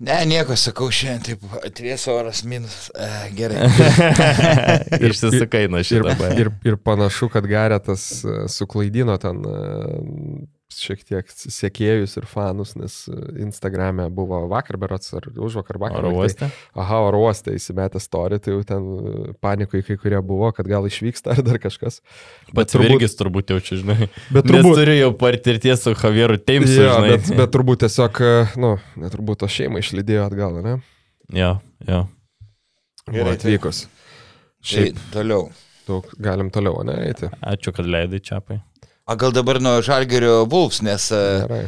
Ne, nieko, sakau, šiandien taip atvės oras minus. E, gerai. Išsisakai nuo Ir, šito. ba. ir, ir panašu, kad Garetas e, suklaidino ten e, šiek tiek sekėjus ir fanus, nes Instagram'e buvo vakar berots ar už vakar vakar. Oro lyg tai- uoste? Aha, oro uoste įsimetę story, tai jau ten e, panikui kai kurie buvo, kad gal išvyksta ar dar kažkas. Pats Virgis turbūt jau čia, žinai. Bet Nes turbūt, turi jau patirties su Javieru Teimsu, jo, žinai. bet, bet turbūt tiesiog, e, nu, neturbūt to šeimą išlydėjo atgal, ne? Jo, jo. Gerai, tai- atvykus. Tai Šiaip toliau. daug galim toliau, ne, eiti. Ačiū, kad leidai čiapai. O gal dabar nuo Žalgerio Wolfs, nes e, Gerai.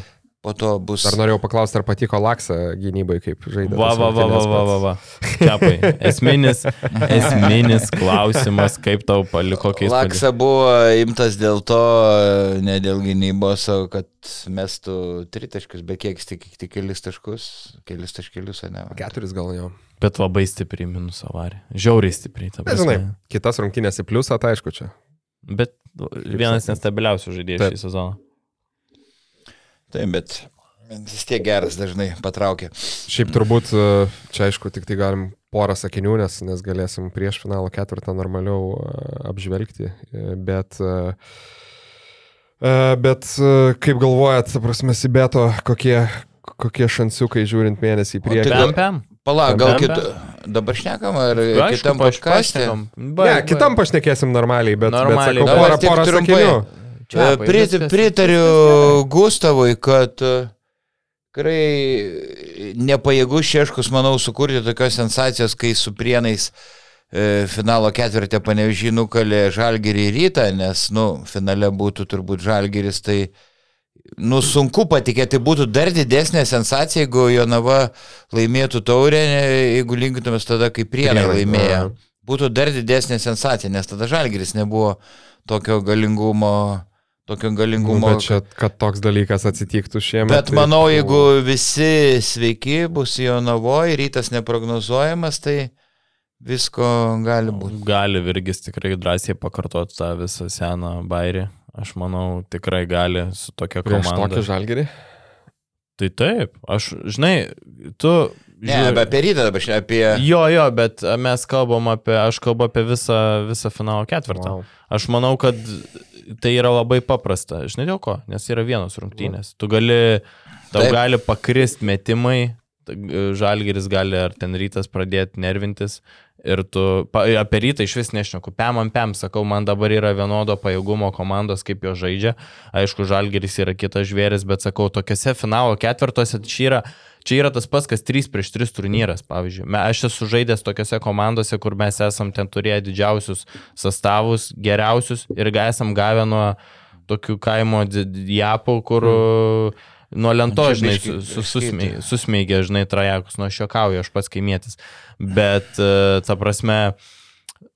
po to bus... Dar norėjau paklausti, ar patiko Laksa gynybai, kaip žaidė. Va, va, va, va, va, va, va. Čiapai. Esminis, esminis klausimas, kaip tau paliko keistą. Laksa buvo imtas dėl to, ne dėl gynybos, o kad mestų tritaškius, bet kiek tik, tik kelis taškus, kelis taškelius, ne? Keturis gal jau. Bet labai stipriai minus avarė. Žiauriai stipriai. žinai, kitas rungtynės į pliusą, tai aišku čia. Bet vienas nestabiliausių žaidėjų šį sezoną. Taip, bet vis tiek geras dažnai patraukia. Šiaip turbūt e, čia aišku, tik tai galim porą sakinių, nes, nes galėsim prieš finalo ketvirtą normaliau e, apžvelgti. e, Bet, bet kaip galvojat, prasme, Sibeto, kokie, kokie šansiukai žiūrint mėnesį į O priekį? tai Pem, gal- pem. Dabar šnekam, ar Aišku, kitam paš- podkastė? pašnekam. Ne, kitam pašnekėsim normaliai, bet, Normaliai, bet sakau, porą, porą sakinių. Čiapai, Prit, viskas- pritariu Gustavui, kad e, tikrai nepajėgus Šeškus, manau, sukurti tokios sensacijos, kai su prienais e, finalo ketvirtį panevežį nukalė Žalgerį rytą, nes, nu, finale būtų turbūt Žalgeris, tai, nu, sunku patikėti, būtų dar didesnė sensacija, jeigu Jonava laimėtų taurę, jeigu linktumės tada, kai prienai laimėjo. Būtų dar didesnė sensacija, nes tada Žalgeris nebuvo tokio galingumo. Tokio Nu, galingumo. bet čia, kad toks dalykas atsitiktų šiemet. Bet tai- manau, jeigu visi sveiki bus Jonavoje, rytas neprognozuojamas, tai visko gali būti. Gali Virgis tikrai drąsiai pakartoti tą visą seną bairį. Aš manau, tikrai gali su tokia Prieš komanda. tokį žalgerį. Tai taip, aš, žinai, tu... Ne, bet apie rytą dabar šneka apie... Jo, jo, bet mes kalbam apie, aš kalbu apie visą, visą finalo ketvirtą. Wow. Aš manau, kad tai yra labai paprasta. Žinai dėl ko? Nes yra vienos rungtynės. Tu gali, tau. Taip. gali pakrist metimai, žalgeris gali ar ten rytas pradėti nervintis. Ir tu, pa, apie rytą iš vis nešneku, pem ant pem, sakau, man dabar yra vienodo pajėgumo komandos, kaip jo žaidžia. Aišku, žalgeris yra kitas žvėris, bet sakau, tokiuose finalo ketvirtuose čia yra, čia yra tas pats, kas 3 prieš 3 turnyras, pavyzdžiui. Aš esu žaidęs tokiuose komandose, kur mes esam ten turėję didžiausius sastavus, geriausius ir esam gavę nuo tokių kaimo di- di- japų, kur mm. Nuo lento, žinai, biškį su- su- skaitė. susmei- susmeigė, žinai, trajekus, nuo šiokauju, aš pats kaimėtis. Bet, e, ta prasme,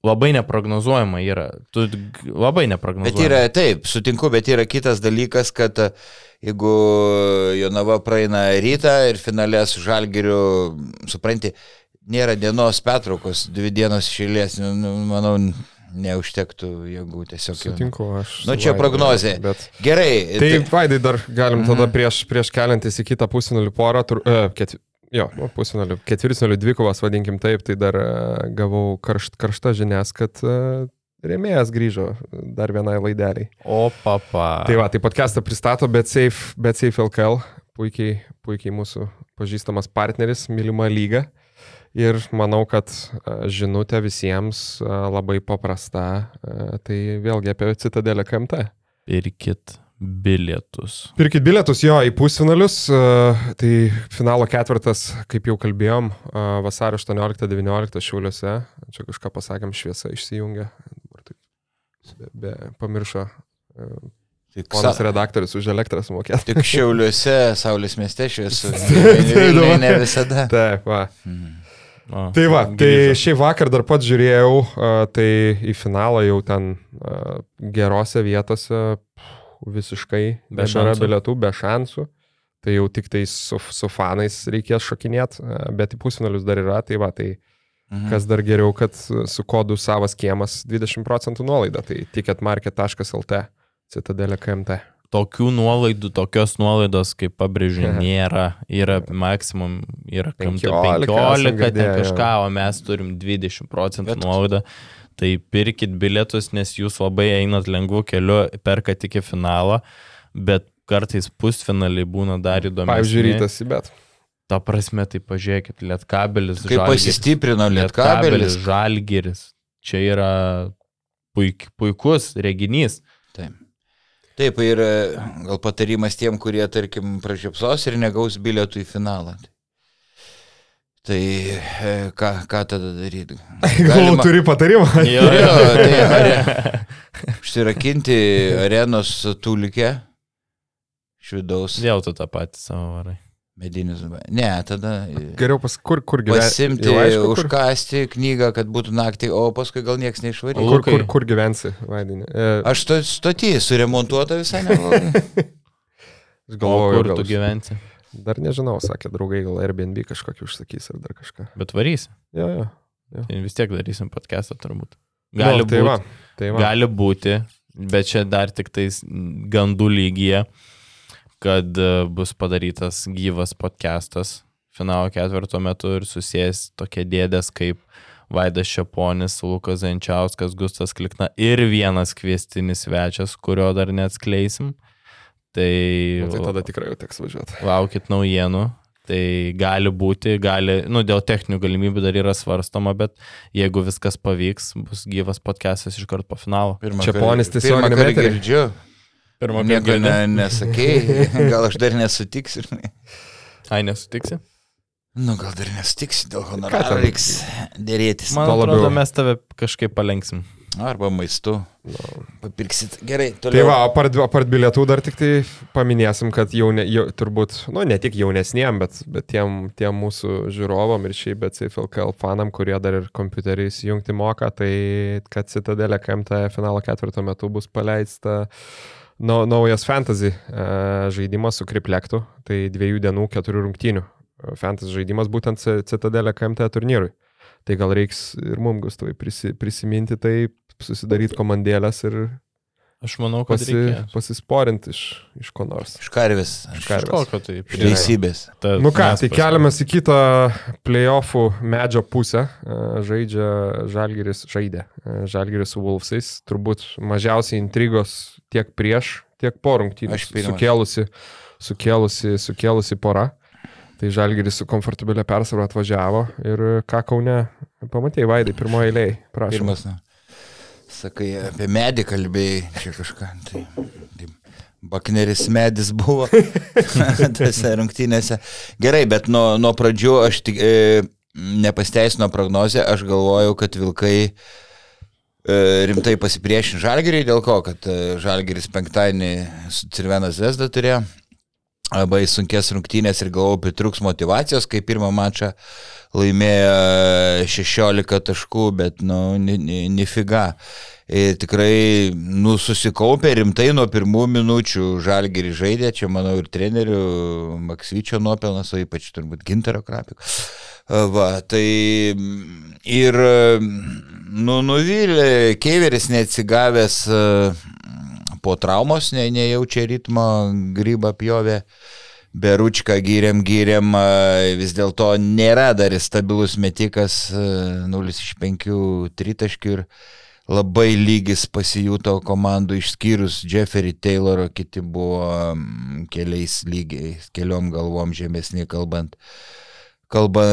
labai neprognozuojama yra. Tu labai neprognozuojama. Bet yra, taip, sutinku, bet yra kitas dalykas, kad e, jeigu Jonava praeina rytą ir finale su Žalgiriu, supranti, nėra dienos pertraukos, dvi dienos išėlės, nu, nu, manau, neužtektų, jeigu tiesiog... Sutinku, aš. Nu, su čia Vaidu, prognozė. Bet... Gerai, Tai Vaidai dar galim tada Mhm. prieš, prieš keliantis į kitą pusfinalį porą, tur, uh, ket, jo, nu, pusfinalį, ketvirtfinalį dvikovas, vadinkim taip, tai dar uh, gavau karšt, karštą žinias, kad uh, rėmėjas grįžo dar vienai laideliai. O papa. Tai va, tai podcastą pristato BetSafe, BetSafe LKL, puikiai, puikiai mūsų pažįstamas partneris, mylima lyga. Ir manau, kad a, žinutė visiems a, labai paprasta, a, tai vėlgi apie Citadelę KMT. Pirkit bilietus. Pirkit bilietus jo į pusfinalius, tai finalo ketvirtas, kaip jau kalbėjom, vasario 18-19 šiuliuose, čia kažką pasakėm, šviesa išsijungia, dabar taip be, be pamiršo tik, ponas redaktorius už elektrą sumokėti. tik šiauliuose, Saulės mieste šviesu. Tai dabar- ne visada. Taip, va. Mhm. O, Tai va, tai grįžo. šiaip vakar dar pats žiūrėjau, a, tai į finalą jau ten a, gerose vietose visiškai Be šansų. bilietų, be šansų. Tai jau tik tai su, su fanais reikės šokinėti, bet į pusfinalius dar yra, tai va, tai Mhm. Kas dar geriau, kad su kodu savas kiemas 20 procentų nuolaida. Tai ticketmarket.lt, citadelė KMT. Tokių nuolaidų, tokios nuolaidos, kaip pabrėžiu, nėra. Yra maksimum, yra 15 15, esam 15 ten kažką, o mes turim 20 procentų nuolaidą. Tai pirkit bilietus, nes jūs labai einat lengvu keliu, perkat iki finalo, bet kartais pusfinaliai būna dar įdomiau. Pavyzdžiui, rytas į bet. Ta prasme, tai pažiūrėkit, lietkabelis, Kaip pasistiprino lietkabelis. žalgiris. Čia yra puik, puikus reginys. Taip. Ir e, gal patarimas tiem, kurie, tarkim, pražiopsos ir negaus bilietų į finalą. Tai e, ką, ką tada daryti? Gal turi patarimą? Jo, Jo, tai are, užsirakinti arenos tulikę iš vidaus. Vėl tu tą patį savo varai. Medinis. Ne, tada Geriau pas kur, kur gyventi. pasimti, užkasti knygą, kad būtų naktį, o paskui gal niekas neišvarys. Kur, kur, kur gyvensi, Vaidinė? E, Aš sto- stotį suremontuota visai neblogai. aš galvoju, kur tu gyvensi? Dar nežinau, sakė draugai, gal Airbnb kažkokį užsakys ar dar kažką. Bet varysi. Jo, jo. Tai vis tiek darysim podcastą turbūt. Gali, nu, tai būt, va, tai va. gali būti, bet čia dar tik tais gandų lygyje, kad e, bus padarytas gyvas podcastas finalo ketvirto metu ir susijęs tokie dėdės kaip Vaidas Šeponis, Lukas Zančiauskas, Gustas Klikna ir vienas kviestinis svečias, kurio dar neatskleisim. Tai, Nu, tai tada tikrai jau teks važiuoti. laukit naujienų. Tai gali būti, gali, nu, dėl techninių galimybių dar yra svarstama, bet jeigu viskas pavyks, bus gyvas podcastas iš karto po finalo. Pirmą Čia ponis tiesiog pirmą kartą Nieko ne, nesakėjai, gal aš dar nesutiksiu. Ai, nesutiksi? Nu, gal dar nesutiksiu, dėl honoraro reiks dėrėtis. Man atrodo, labiau. mes tave kažkaip palenksim. Arba maistu. Papirksit. Gerai, Tai toliau. va, apart, apart bilietų dar tik tai paminėsim, kad jau, ne, jau turbūt, nu ne tik jaunesniem, bet, bet tiem, tiem mūsų žiūrovam ir šiaip, bet CFLKL fanam, kurie dar ir kompiuteriais jungti moka, tai kad Citadelė KMT finalo ketvirto metu bus paleista nau, naujas fantasy e, žaidimas su kriplektu, tai dviejų dienų keturių rungtynių. e, Fantasy žaidimas būtent Citadelė KMT turnyrui. Tai gal reiks ir mums gustovai prisi, prisiminti tai, susidaryti komandėlės ir Aš manau, kad pasi, reikia. pasisporinti iš, iš ko nors. Iš karvės. Iš karvės. Kažkokio tai. Iš teisybės. Ta- Nu ką, tai keliamės į kitą playoffų medžio pusę. E, Žaidžia Žalgiris, žaidė e, Žalgiris su Wolfsais. Turbūt mažiausiai intrigos tiek prieš, tiek po rungtynių. Sukėlusi, sukėlusi, sukėlusi pora. Tai Žalgiris su komfortabilia persvara atvažiavo ir ką Kaune pamatėjai, Vaidai, pirmoji eiliai. Prašau. Pirmas, na. Sakai, apie medį kalbėjai, čia kažką. Tai, tai Bakneris medis buvo tose rungtynėse. Gerai, bet nuo, nuo pradžių aš tik e, nepasteisino prognozę, aš galvojau, kad Vilkai e, rimtai pasipriešin Žalgiriui, dėl ko, kad e, Žalgiris penktadienį su Cirvena Zvezda turėjo labai sunkės rungtynės ir galvojau, pritruks motivacijos, kai pirmą mačą laimėjo 16 taškų, bet, nu, ni- ni- nifiga. Ir tikrai, nu, susikaupė rimtai nuo pirmų minučių žalgerį žaidė, čia manau ir trenerių Maksvyčio nuopelnas, o ypač turbūt Gintero krapiko. Va, tai ir, nu, nuvylė, Keiveris neatsigavęs e, po traumos, ne, nejaučia ritmo, grybą pjovė. Beručką gyriam, gyriam, vis dėlto nėra dar stabilus metikas, e, 0 iš 5 tritaškių ir labai lygis pasijuto komandų išskyrus Jeffery Tayloro, kiti buvo keliais lygiais, keliom galvom žemesni kalbant. Kalba,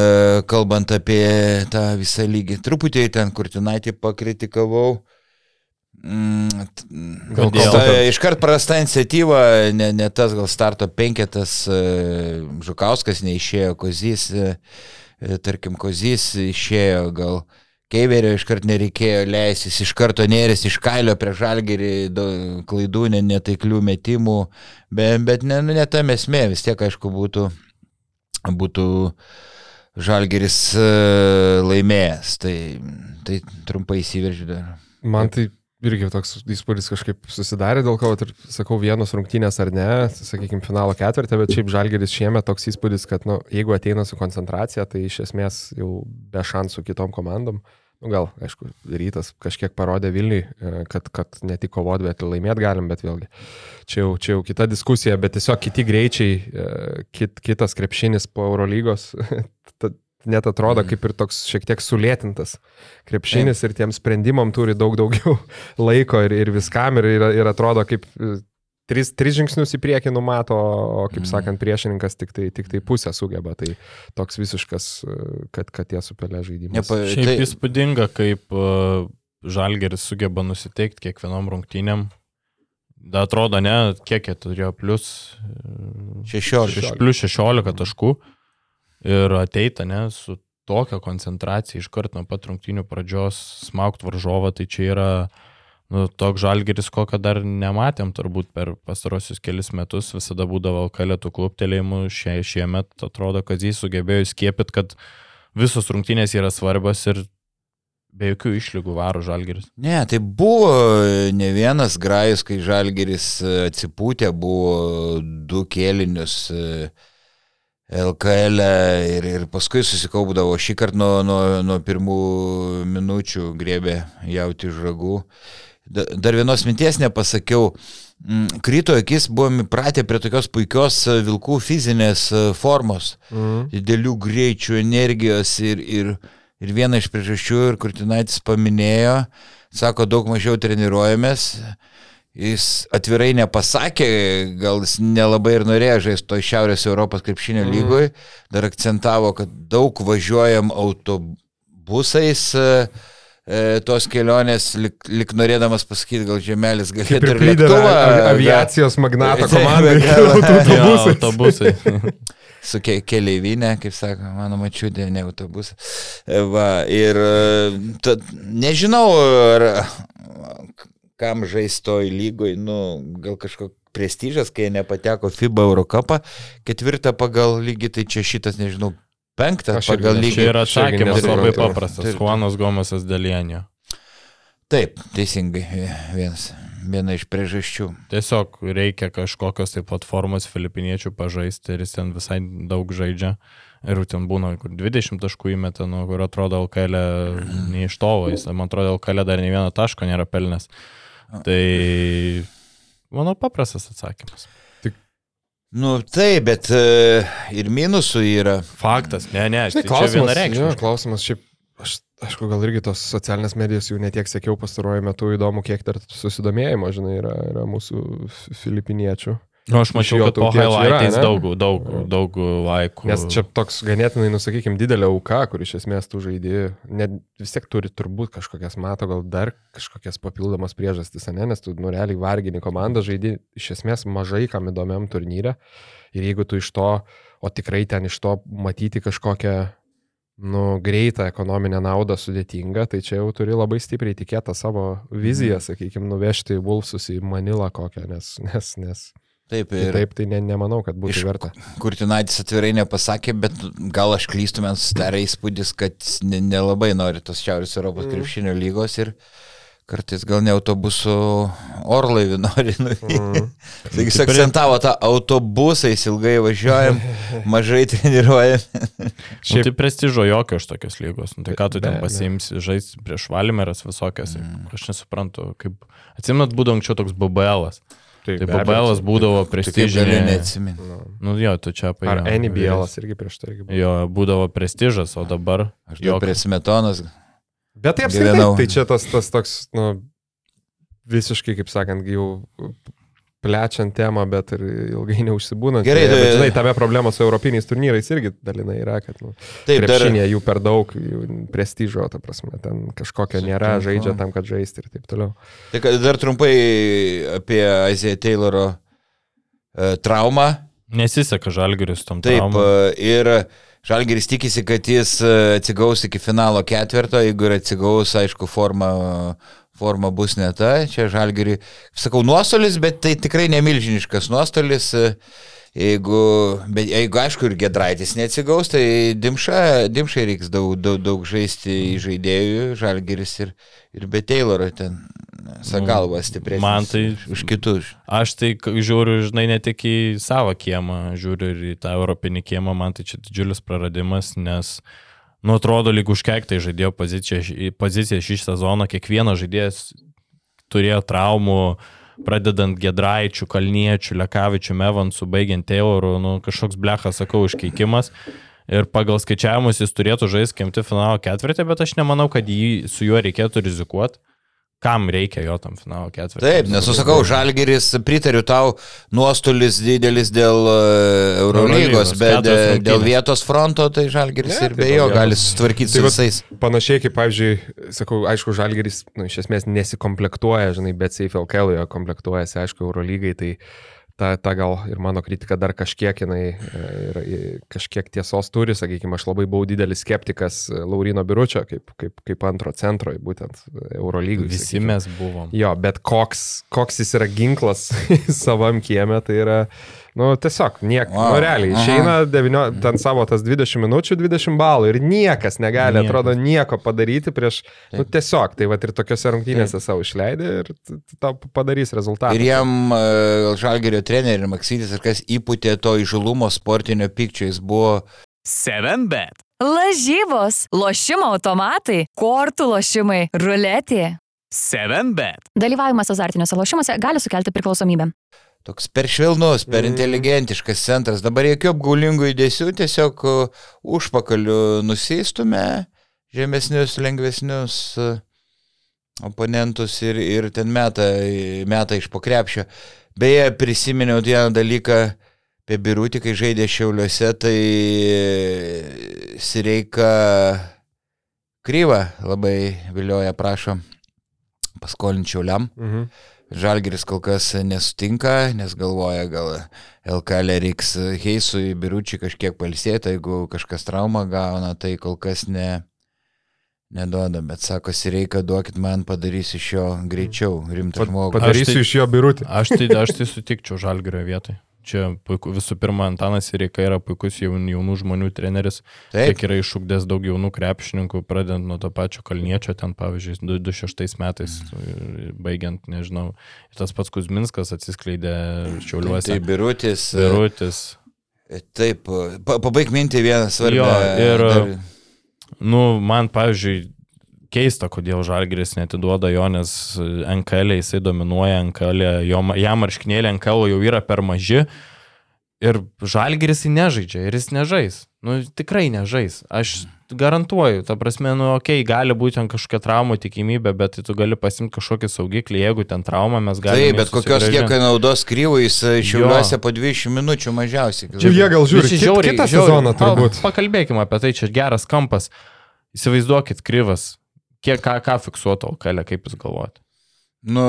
kalbant apie tą visą lygį. Truputį ten Kurtinaitį pakritikavau. Mm, gal ta- Iškart prasta iniciatyva, ne, ne tas gal starto penketas, e, Žukauskas neišėjo, Kozys, e, e, tarkim, Kozys išėjo, gal Keiverio iškart nereikėjo leistis, iš karto nėrės iš kailio prie žalgerį, klaidų, ne- netaiklių metimų, bet, bet ne, nu, ne tam esmė, vis tiek aišku būtų, būtų žalgeris laimėjęs, tai, tai trumpai įsiveržiu dar. Man tai irgi toks įspūdis kažkaip susidarė, dėl ko, ir sakau, vienos rungtynės ar ne, sakykime, finalo ketvirtį, bet šiaip Žalgeris šiemet toks įspūdis, kad, nu, jeigu ateina su koncentracija, tai iš esmės jau be šansų kitom komandom. Nu, gal, aišku, rytas kažkiek parodė Vilniui, e, kad, kad ne tik kovot, bet ir laimėti galim, bet vėlgi, čia jau, čia jau kita diskusija, bet tiesiog kiti greičiai, e, kit, kitas krepšinis po Eurolygos, net atrodo Mhm. kaip ir toks šiek tiek sulėtintas krepšinis ir tiem sprendimam turi daug daugiau laiko ir, ir viskam ir, ir, ir atrodo kaip e, tris, tris žingsnius į priekį numato, o kaip Mhm. sakant, priešininkas tik tai, tik tai pusę sugeba. Tai toks visiškas, e, kad, kad jie supelė žaidimas. Nepa, Šiaip tai, įspūdinga, kaip uh, Žalgeris sugeba nusiteikti kiekvienom rungtynėm. Da atrodo, ne, kiek jie turėjo, plus, e, 16. šeš- plus 16 taškų. Ir ateita, ne, su tokia koncentracija iš karto nuo pat rungtynių pradžios smaugt varžovą, tai čia yra nu, toks žalgeris, kokio dar nematėm turbūt per pastarosius kelius metus, visada būdavo kalėtų kluptelėjimų, šie, šiemet atrodo, kad jis sugebėjo skiepit, kad visos rungtynės yra svarbios ir be jokių išlygų varo žalgeris. Ne, tai buvo ne vienas grajus, kai Žalgeris atsipūtė, buvo du kėlinius e, LKL e ir, ir paskui susikaupdavo. Šį kartą nuo, nuo, nuo pirmų minučių grėbė jauti. Da- Dar vienos minties nepasakiau. Mm, Krito akis buvom įpratę prie tokios puikios vilkų fizinės formos Mhm. didelių greičių, energijos ir, ir, ir viena iš priežasčių, ir Kurtinaitis paminėjo, sako, daug mažiau treniruojamės. Jis atvirai nepasakė, gal jis nelabai ir norėjo žaisti to Šiaurės Europos krepšinio Mhm. lygoj, dar akcentavo, kad daug važiuojam autobusais. e, Tos kelionės, lik, lik norėdamas pasakyti, gal žemelis galėtų ir lėktuvą, aviacijos magnato komandai. autobusais. autobusai. su ke keleivinė, kaip sako, mano mačiutė, ne autobusas. E, Va, ir e, ta, nežinau, ar kam žaistoj lygoj, nu, gal kažkoks prestižas, kai jie nepateko FIBA Eurocapą, ketvirtą pagal lygį, tai čia šitas, nežinau, penktą Aš pagal lygį. Čia yra atsakymas labai paprastas. Taip. Juanas Gomesas Delienio. Taip, teisingai, vienas, viena iš priežasčių. Tiesiog reikia kažkokios tai platformos filipiniečių pažaisti ir jis ten visai daug žaidžia. Ir ten būna, kur 20 taškų įmeta, nu, kur atrodo LKL ne iš tolo, jis, man atrodo, LKL dar ne vieno taško nėra pelnęs. Tai, manau, paprastas atsakymas. Nu, taip, bet e, ir minusų yra. Faktas, ne, ne, Žinai, tai čia klausimas, jo, klausimas, šiaip, aš, aišku, gal irgi tos socialinės medijos jau netiek sekiau pastaruoju metu, įdomu, kiek dar susidomėjimo, žinai, yra, yra mūsų fi- filipiniečių. Nu, aš mačiau, kad po yra, highlightais ne? daug, daug, daug laikų. Nes čia toks ganėtinai, nusakykime, didelė auka, kur iš esmės tų žaidėjų net vis tiek turi turbūt kažkokias, mato, gal dar kažkokias papildomas priežastis, ne? nes tu nu realiai vargini komandą, žaidži iš esmės mažai kam įdomiam turnyre. Ir jeigu tu iš to, o tikrai ten iš to matyti kažkokią nu, greitą ekonominę naudą sudėtinga, tai čia jau turi labai stipriai tikėtą savo viziją, sakykime, nuvežti Vulfsus į Manilą kokią, nes, nes, nes Taip, ir taip tai ne, nemanau, kad būtų Iš- verta. Kurtinaitis atvirai nepasakė, bet gal aš klystu, man susidarė įspūdis, kad jis ne- nelabai nori tos Šiaurės Europos Mm. krepšinio lygos ir kartais gal ne autobusų orlaivį nori nuvykti. Mm. Taigi jis akcentavo tą autobusais, ilgai važiuojam, mažai treniruojam. Nu, Šiaip- tai prestižo jokio iš tokios lygos. Nu, tai ką tu Be- ten pasiimsi, žaisti prieš Valimeras visokias. Mm. Aš nesuprantu, kaip... Atsimenat, būdavo anksčiau toks BBL. -as. Tai, Tai BBL būdavo prestižinė. neatsiminti. Nu. Nu jo, tu čia apie... Ar NBL irgi prieš tai irgi buvo. Jo, būdavo prestižas, o dabar... Aš jau prie smetonos. Bet tai apskritai, tai čia tas, tas toks, nu, visiškai, kaip sakant, jau plečiant temą, bet ir ilgai neužsibūnant. Gerai, tai- žinai, tame problema su europiniais turnyrais irgi dalinai yra, kad nu, Taip, dar krepšinėje jų per daug jų prestižo, ta prasme, ten kažkokio nėra, Sutinku. žaidžia tam, kad žaisti ir taip toliau. Tai kad dar trumpai apie Isaiah Tayloro e, traumą. Nesiseka žalgeris tam Taip, traumom. e, ir Žalgeris tikisi, kad jis e, atsigaus iki finalo ketvirto, jeigu ir atsigaus, aišku, forma, forma bus ne ta. Čia Žalgerį, sakau, nuostolis, bet tai tikrai nemilžiniškas nuostolis. Jeigu, bet jeigu aišku ir Gedraitis neatsigaus, tai Dimša, Dimšai reiks daug, daug, daug žaisti į žaidėjų, Žalgeris ir, ir be Tayloro ten Sagalvas stipresnis man tai- už- kitus. Aš tai žiūriu, žinai, ne tik į savo kiemą, žiūriu ir į tą europinį kiemą, man tai čia didžiulis praradimas, nes, nu, atrodo, lyg užkeiktai žaidėjo poziciją, poziciją šį sezoną, kiekvienas žaidėjas turėjo traumų, pradedant Gedraičių, Kalniečių, Lekavičių, Mevansų, baigiant Teorų, nu, kažkoks blechas, sakau, užkeikimas. Ir pagal skaičiavimus jis turėtų žaisti kemti finalo ketvirtį, bet aš nemanau, kad jį, su juo reikėtų rizikuoti. Kam reikia jo tam finalo ketvirtį? Taip, nes, sakau, Žalgeris, pritariu tau, nuostolis didelis dėl e, Eurolygos, bet e, dėl vietos fronto, tai Žalgeris Ne, ir tai be jo gali sutvarkyti su Tai vat- visais. Panašiai kaip, pavyzdžiui, sakau, aišku, Žalgeris, nu, iš esmės nesikomplektuoja, žinai, bet Safe LKL joje komplektuojasi, aišku, Eurolygai, tai ta, ta gal ir mano kritika dar kažkiek, jinai e, ir, ir kažkiek tiesos turi, sakykime, aš labai buvau didelis skeptikas e, Laurino Biručio, kaip, kaip, kaip antro centro, būtent Eurolygai. Visi sakykim. mes buvom. Jo, bet koks, koks jis yra ginklas savam kieme, tai yra, nu, tiesiog niek, wow. Nu, realiai, išeina devynio, ten savo tas 20 minučių, 20 balų ir niekas negali, Niekas. atrodo, nieko padaryti prieš, nu, tiesiog, tai va ir tokiuose rungtynėse savo išleidė ir tau padarys rezultatą. Ir jam e, Žalgerio trenerių Maksytis ir kas įputė to įžulumo sportinio pykčio, jis buvo 7bet. Lažybos, lošimo automatai, kortų lošimai, ruletė. 7bet. Dalyvavimas azartiniuose lošimuose gali sukelti priklausomybę. Toks per švelnus, per Mm. inteligentiškas centras. Dabar jokių apgaulingų judesių, tiesiog e, užpakaliu nusistume žemesnius, lengvesnius e, oponentus ir, ir ten meta, meta iš pokrepšio. Beje, prisiminiau vieną dalyką apie Birutį, kai žaidė Šiauliuose, tai Sireika Kryva labai vilioja, prašo paskolinti Šiauliam. Mhm. Žalgeris kol kas nesutinka, nes galvoja, gal LKL reiks Heisui, Biručiui kažkiek palsėti, jeigu kažkas traumą gauna, tai kol kas ne, neduoda, bet sako, reikia duokit man, padarysiu iš jo greičiau, rimtą žmogų. Padarysiu tai- iš jo birutį. Aš tai, aš tai sutikčiau Žalgirio vietoj. Čia puiku, visų pirma, Antanas Reika yra puikus jaun, jaunų žmonių treneris. Taip, Tiek yra iššūkdęs daug jaunų krepšininkų, pradedant nuo to pačio Kalniečio, ten pavyzdžiui, 2006 metais, Mhm. baigiant, nežinau, tas pats Kuzminskas atsiskleidė tai Šiauliuose. Birutis. Virutis. Taip, pa, pabaig mintį vieną svarbią. Jo, ir- dar- Nu, man, pavyzdžiui, keista, kodėl Žalgiris netiduoda jo, nes NKL jisai dominuoja, NKL, jo, jam marškinėlė NKL jau yra per maži. Ir Žalgiris jį nežaidžia ir jis nežais. Nu, tikrai nežais. Aš garantuoju, ta prasme, nu, okei, okay, gali būti ten kažkokia traumų tikimybė, bet tai tu gali pasimti kažkokį saugiklį, jeigu ten trauma, mes galime. Taip, bet kokios kiek naudos kryvų jis šiuliuose po 20 minučių mažiausiai. Čia jie gal žiūri Visi kit, žiauriai- kitą žiauriai- sezoną turbūt. Pakalbėkime apie tai, čia geras kampas. Įsivaizduokit, kryvas. Kiek ką, ką fiksuoto kalė, kaip jūs galvojate? Nu,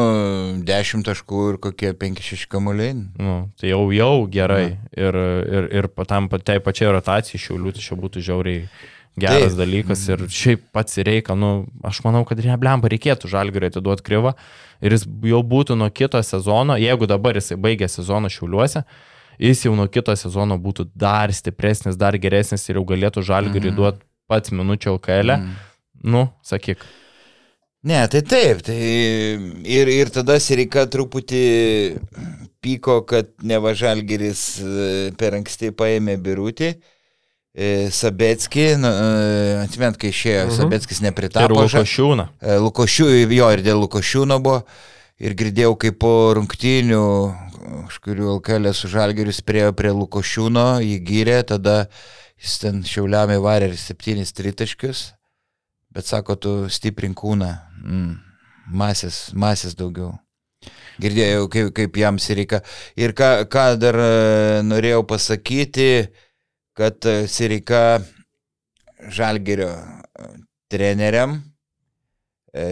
10 taškų ir kokie 5-6 kamuoliai. Nu, tai jau, jau gerai. Ir, ir, ir pa- tam tai pačiai rotacijai šiaulių, tai čia būtų žiauriai geras Taip. dalykas. Ir šiaip pats reikia, nu, aš manau, kad reblemba reikėtų žalgiui atiduoti kryvą. Ir jis jau būtų nuo kito sezono, jeigu dabar jisai baigė sezoną šiauliuose, jis jau nuo kito sezono būtų dar stipresnis, dar geresnis ir jau galėtų žalgiui Mhm. duoti pats minučių LKL. Mm. Nu, sakyk. Ne, tai taip, tai ir, ir tada Sirika truputį pyko, kad nevažalgeris per anksti paėmė birutį. E, Sabetski, nu, e, atsimint, kai išėjo, Mhm. Sabeckis Ir nepritapo. ža- Lukošiūną. E, Lukošių, jo ir dėl Lukošiūno buvo. Ir girdėjau, kaip po rungtynių, kažkurių LKL su Žalgerius priejo prie Lukošiūno, jį gyrė, tada jis ten šiauliamai varė ir septynis tritaškius. Bet sako, tu stiprink kūną. Mm. Masės, masės daugiau. Girdėjau, kaip, kaip jam Sirika. Ir ką, ką dar e, norėjau pasakyti, kad e, Sirika Žalgerio e, treneriam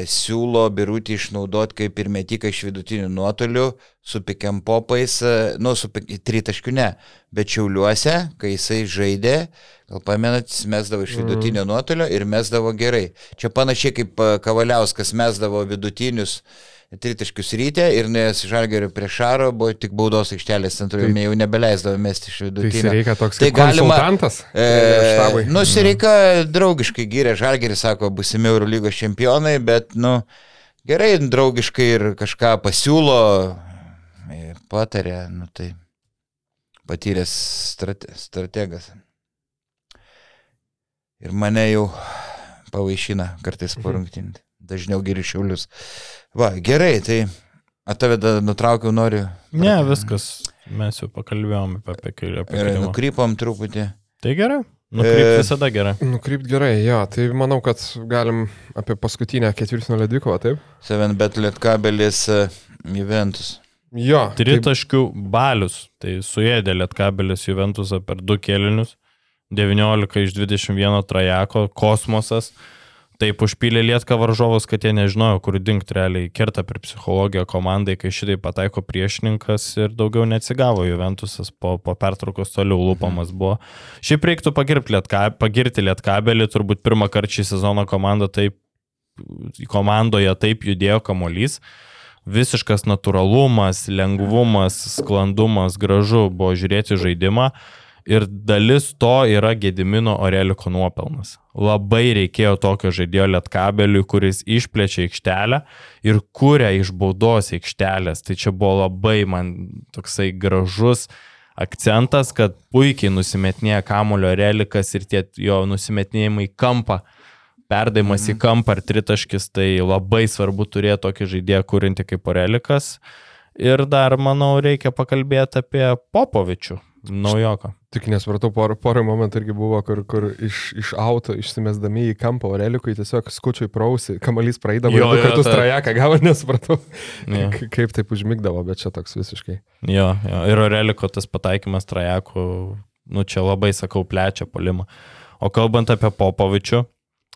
siūlo birutį išnaudoti kaip ir metiką iš vidutinių nuotolių su pikiam popais, e, nu, su tritaškiu ne, bet šiauliuose, kai jisai žaidė, gal pamenat, jis mesdavo iš Mhm. vidutinio nuotolio ir mesdavo gerai. Čia panašiai kaip e, Kavaliauskas mesdavo vidutinius tritaškius ryte ir nes žalgerio prieš šaro buvo tik baudos aikštelės centru, Tai- jau nebeleisdavo mesti iš Tai vidutinio. reikia toks Tai galima-. E, štabui. nu, Sireika draugiškai gyrė Žalgerį, sako, busimi Eurolygos čempionai, bet, nu, gerai, draugiškai ir kažką pasiūlo, ir patarė, nu tai patyręs strate, strategas. Ir mane jau pavaišina kartais parungtinti. Dažniau geri šiulius. Va, gerai, tai atave nutraukiau, noriu. Ne, viskas. Mes jau pakalbėjom apie, apie, apie Ir kilimą. nukrypom truputį. Tai gerai. Nukrypt E, visada gerai. Nukrypt gerai, jo, tai manau, kad galim apie paskutinę ketvirtinio dvikovą, taip? Seven bet lietkabelis e, Juventus. Jo. tai- Tritaškių balius. Tai suėdė Lietkabelis Juventusą per du kelinius. 19 iš 21 trajeko, kosmosas. Taip užpylė Lietka varžovus, kad jie nežinojo, kur dingti realiai. Kerta per psichologiją komandai, kai šitai pataiko priešininkas ir daugiau neatsigavo Juventusas. Po, po pertraukos toliau lūpamas buvo. Šiaip reiktų Lietka, pagirti Lietkabelį. Turbūt pirmą kartą šį sezoną komanda taip, komandoje taip judėjo kamolys visiškas natūralumas, lengvumas, sklandumas, gražu buvo žiūrėti žaidimą. Ir dalis to yra Gedimino Oreliko nuopelnas. Labai reikėjo tokio žaidėjo lietkabeliui, kuris išplečia aikštelę ir kuria iš baudos aikštelės. Tai čia buvo labai man toksai gražus akcentas, kad puikiai nusimetinėja kamulio Orelikas ir tie jo nusimetinėjimai į kampą perdavimas į kampą ar tritaškis, tai labai svarbu turėti tokį žaidėją kūrinti kaip Orelikas. Ir dar, manau, reikia pakalbėti apie Popovičių, naujoką. Tik nesupratau, porą, porą momentų irgi buvo, kur, kur iš, iš auto išsimesdami į kampą Orelikui tiesiog skučiui prausi, kamalys praeidavo Jo, du jo, kartus ta- trajeką gavo, nesupratau, Jo. K- kaip taip užmigdavo, bet čia toks visiškai. Jo, jo. Ir Oreliko tas pataikymas trajakų, nu čia labai, sakau, plečia polimą. O kalbant apie Popovičių,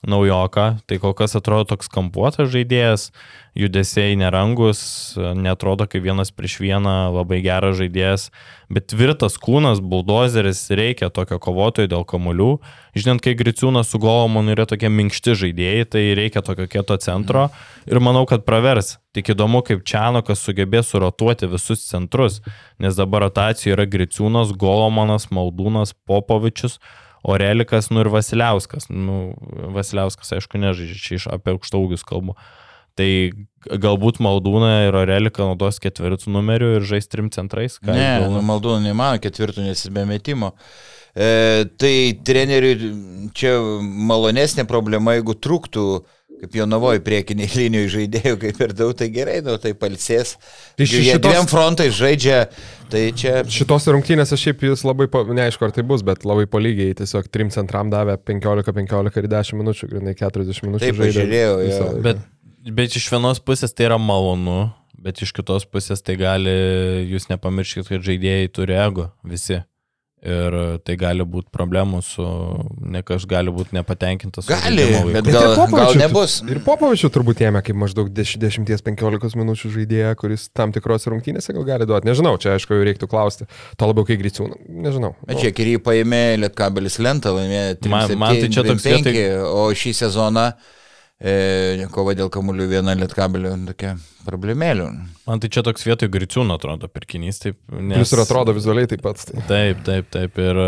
naujoką, tai kol kas atrodo toks kampuotas žaidėjas, judesiai nerangus, netrodo kaip vienas prieš vieną, labai geras žaidėjas, bet tvirtas kūnas, buldozeris, reikia tokio kovotojo dėl kamuolių. Žinant, kai Griciūnas su Golomonu yra tokie minkšti žaidėjai, tai reikia tokio kieto centro ir manau, kad pravers. Tik įdomu, kaip Čianokas sugebės surotuoti visus centrus, nes dabar rotacijoje yra Griciūnas, Golomonas, Maldūnas, Popovičius. Orelikas, nu ir Vasiliauskas. Nu, Vasiliauskas, aišku, nežaidžia, čia iš apie aukštaugius kalbu. Tai galbūt Maldūną ir Oreliką naudos ketvirtų numerių ir žais trim centrais. Ne, nu, maldūnų neįmanoma ketvirtų, nes be metimo. E, tai treneriui čia malonesnė problema, jeigu trūktų, kaip jo navoji priekiniai linijų žaidėjų, kaip ir daug, tai gerai, nu, tai palsės. Tai Jie ši- šitos- dviem frontais žaidžia, tai čia... Šitos rungtynėse šiaip jis labai, po, neaišku ar tai bus, bet labai polygiai, tiesiog trim centram davė 15, 15 ir 10 minučių, grinai 40 minučių. Taip, laiką. Bet, bet iš vienos pusės tai yra malonu, bet iš kitos pusės tai gali, jūs nepamirškit, kad žaidėjai turi ego visi. Ir tai gali būti problemų su, ne kažkas gali būti nepatenkintas. su Gali, bet Bet gal, ir Popovičių gal nebus. Ir Popovičių turbūt ėmė kaip maždaug 10-15 minučių žaidėją, kuris tam tikros rungtynėse gal gali duoti. Nežinau, čia aišku jau reiktų klausti. To labiau kai grįciūna. Nežinau. Bet čia ir jį paėmė Lietkabelis lentą, laimėjo 3, Man- man tai čia toks 5, vietoj- o šį sezoną e, kova dėl kamuolių viena Lietkabelio tokia problemėlių. Man tai čia toks vietoj griciūno atrodo pirkinys. Taip, nes... Plius ir atrodo vizualiai taip pat. Tai. Taip, taip, taip. Ir,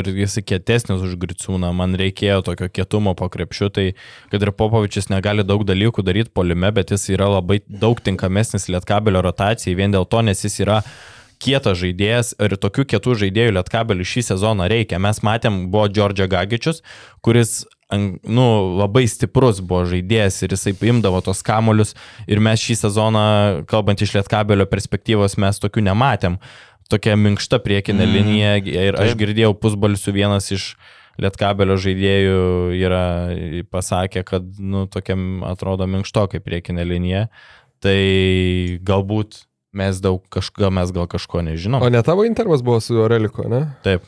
ir jis kietesnis už griciūną. Man reikėjo tokio kietumo po krepšiu. Tai kad ir Popovičius negali daug dalykų daryti polime, bet jis yra labai daug tinkamesnis lietkabelio rotacijai. Vien dėl to, nes jis yra kietas žaidėjas ir tokių kietų žaidėjų lietkabelių šį sezoną reikia. Mes matėm, buvo Džordžia Gagičius, kuris nu, labai stiprus buvo žaidėjas ir jisai imdavo tos kamolius ir mes šį sezoną, kalbant iš lietkabelio perspektyvos, mes tokių nematėm. Tokia minkšta priekinė mm. linija ir aš Taip. girdėjau pusbalsių vienas iš Lietkabelio žaidėjų yra pasakė, kad, nu, tokiam atrodo minkštokai priekinė linija. Tai galbūt mes daug kažko, mes gal kažko nežinom. O ne tavo intervas buvo su Oreliku, ne? Taip.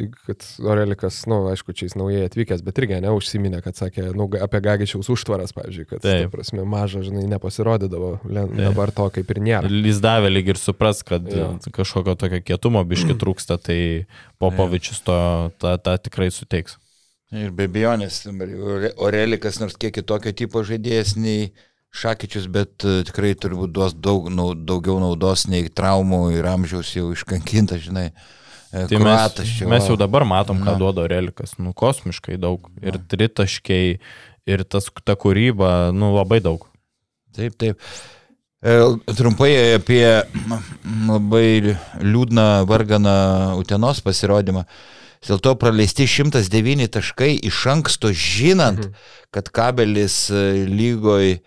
Tai kad Orelikas, na, nu, aišku, čia jis naujai atvykęs, bet irgi neužsiminė, kad sakė, nu, apie Gagičiaus užtvaras, pavyzdžiui, kad, Taip. ta prasme, maža, žinai, nepasirodydavo, Taip. dabar to kaip ir nėra. Jis davė lyg ir supras, kad Jo. kažkokio tokio kietumo biški trūksta, tai Popovičius to tą, tą tikrai suteiks. Ir be abejonės, Ore- Orelikas nors kiek kitokio tipo žaidėjas nei Šakyčius, bet e, tikrai turbūt duos daug, nau, daugiau naudos nei traumų ir amžiaus jau iškankinta, žinai. E, Tai mes, mes jau dabar matom, ką Na. duoda Relikas. Nu, kosmiškai daug. Ir tritaškiai, ir tas, ta kūryba, nu, labai daug. Taip, taip. E, Trumpai apie labai liūdną varganą Utenos pasirodymą. Vis dėlto praleisti 109 taškai iš anksto žinant, mhm. kad kabelis e, lygoj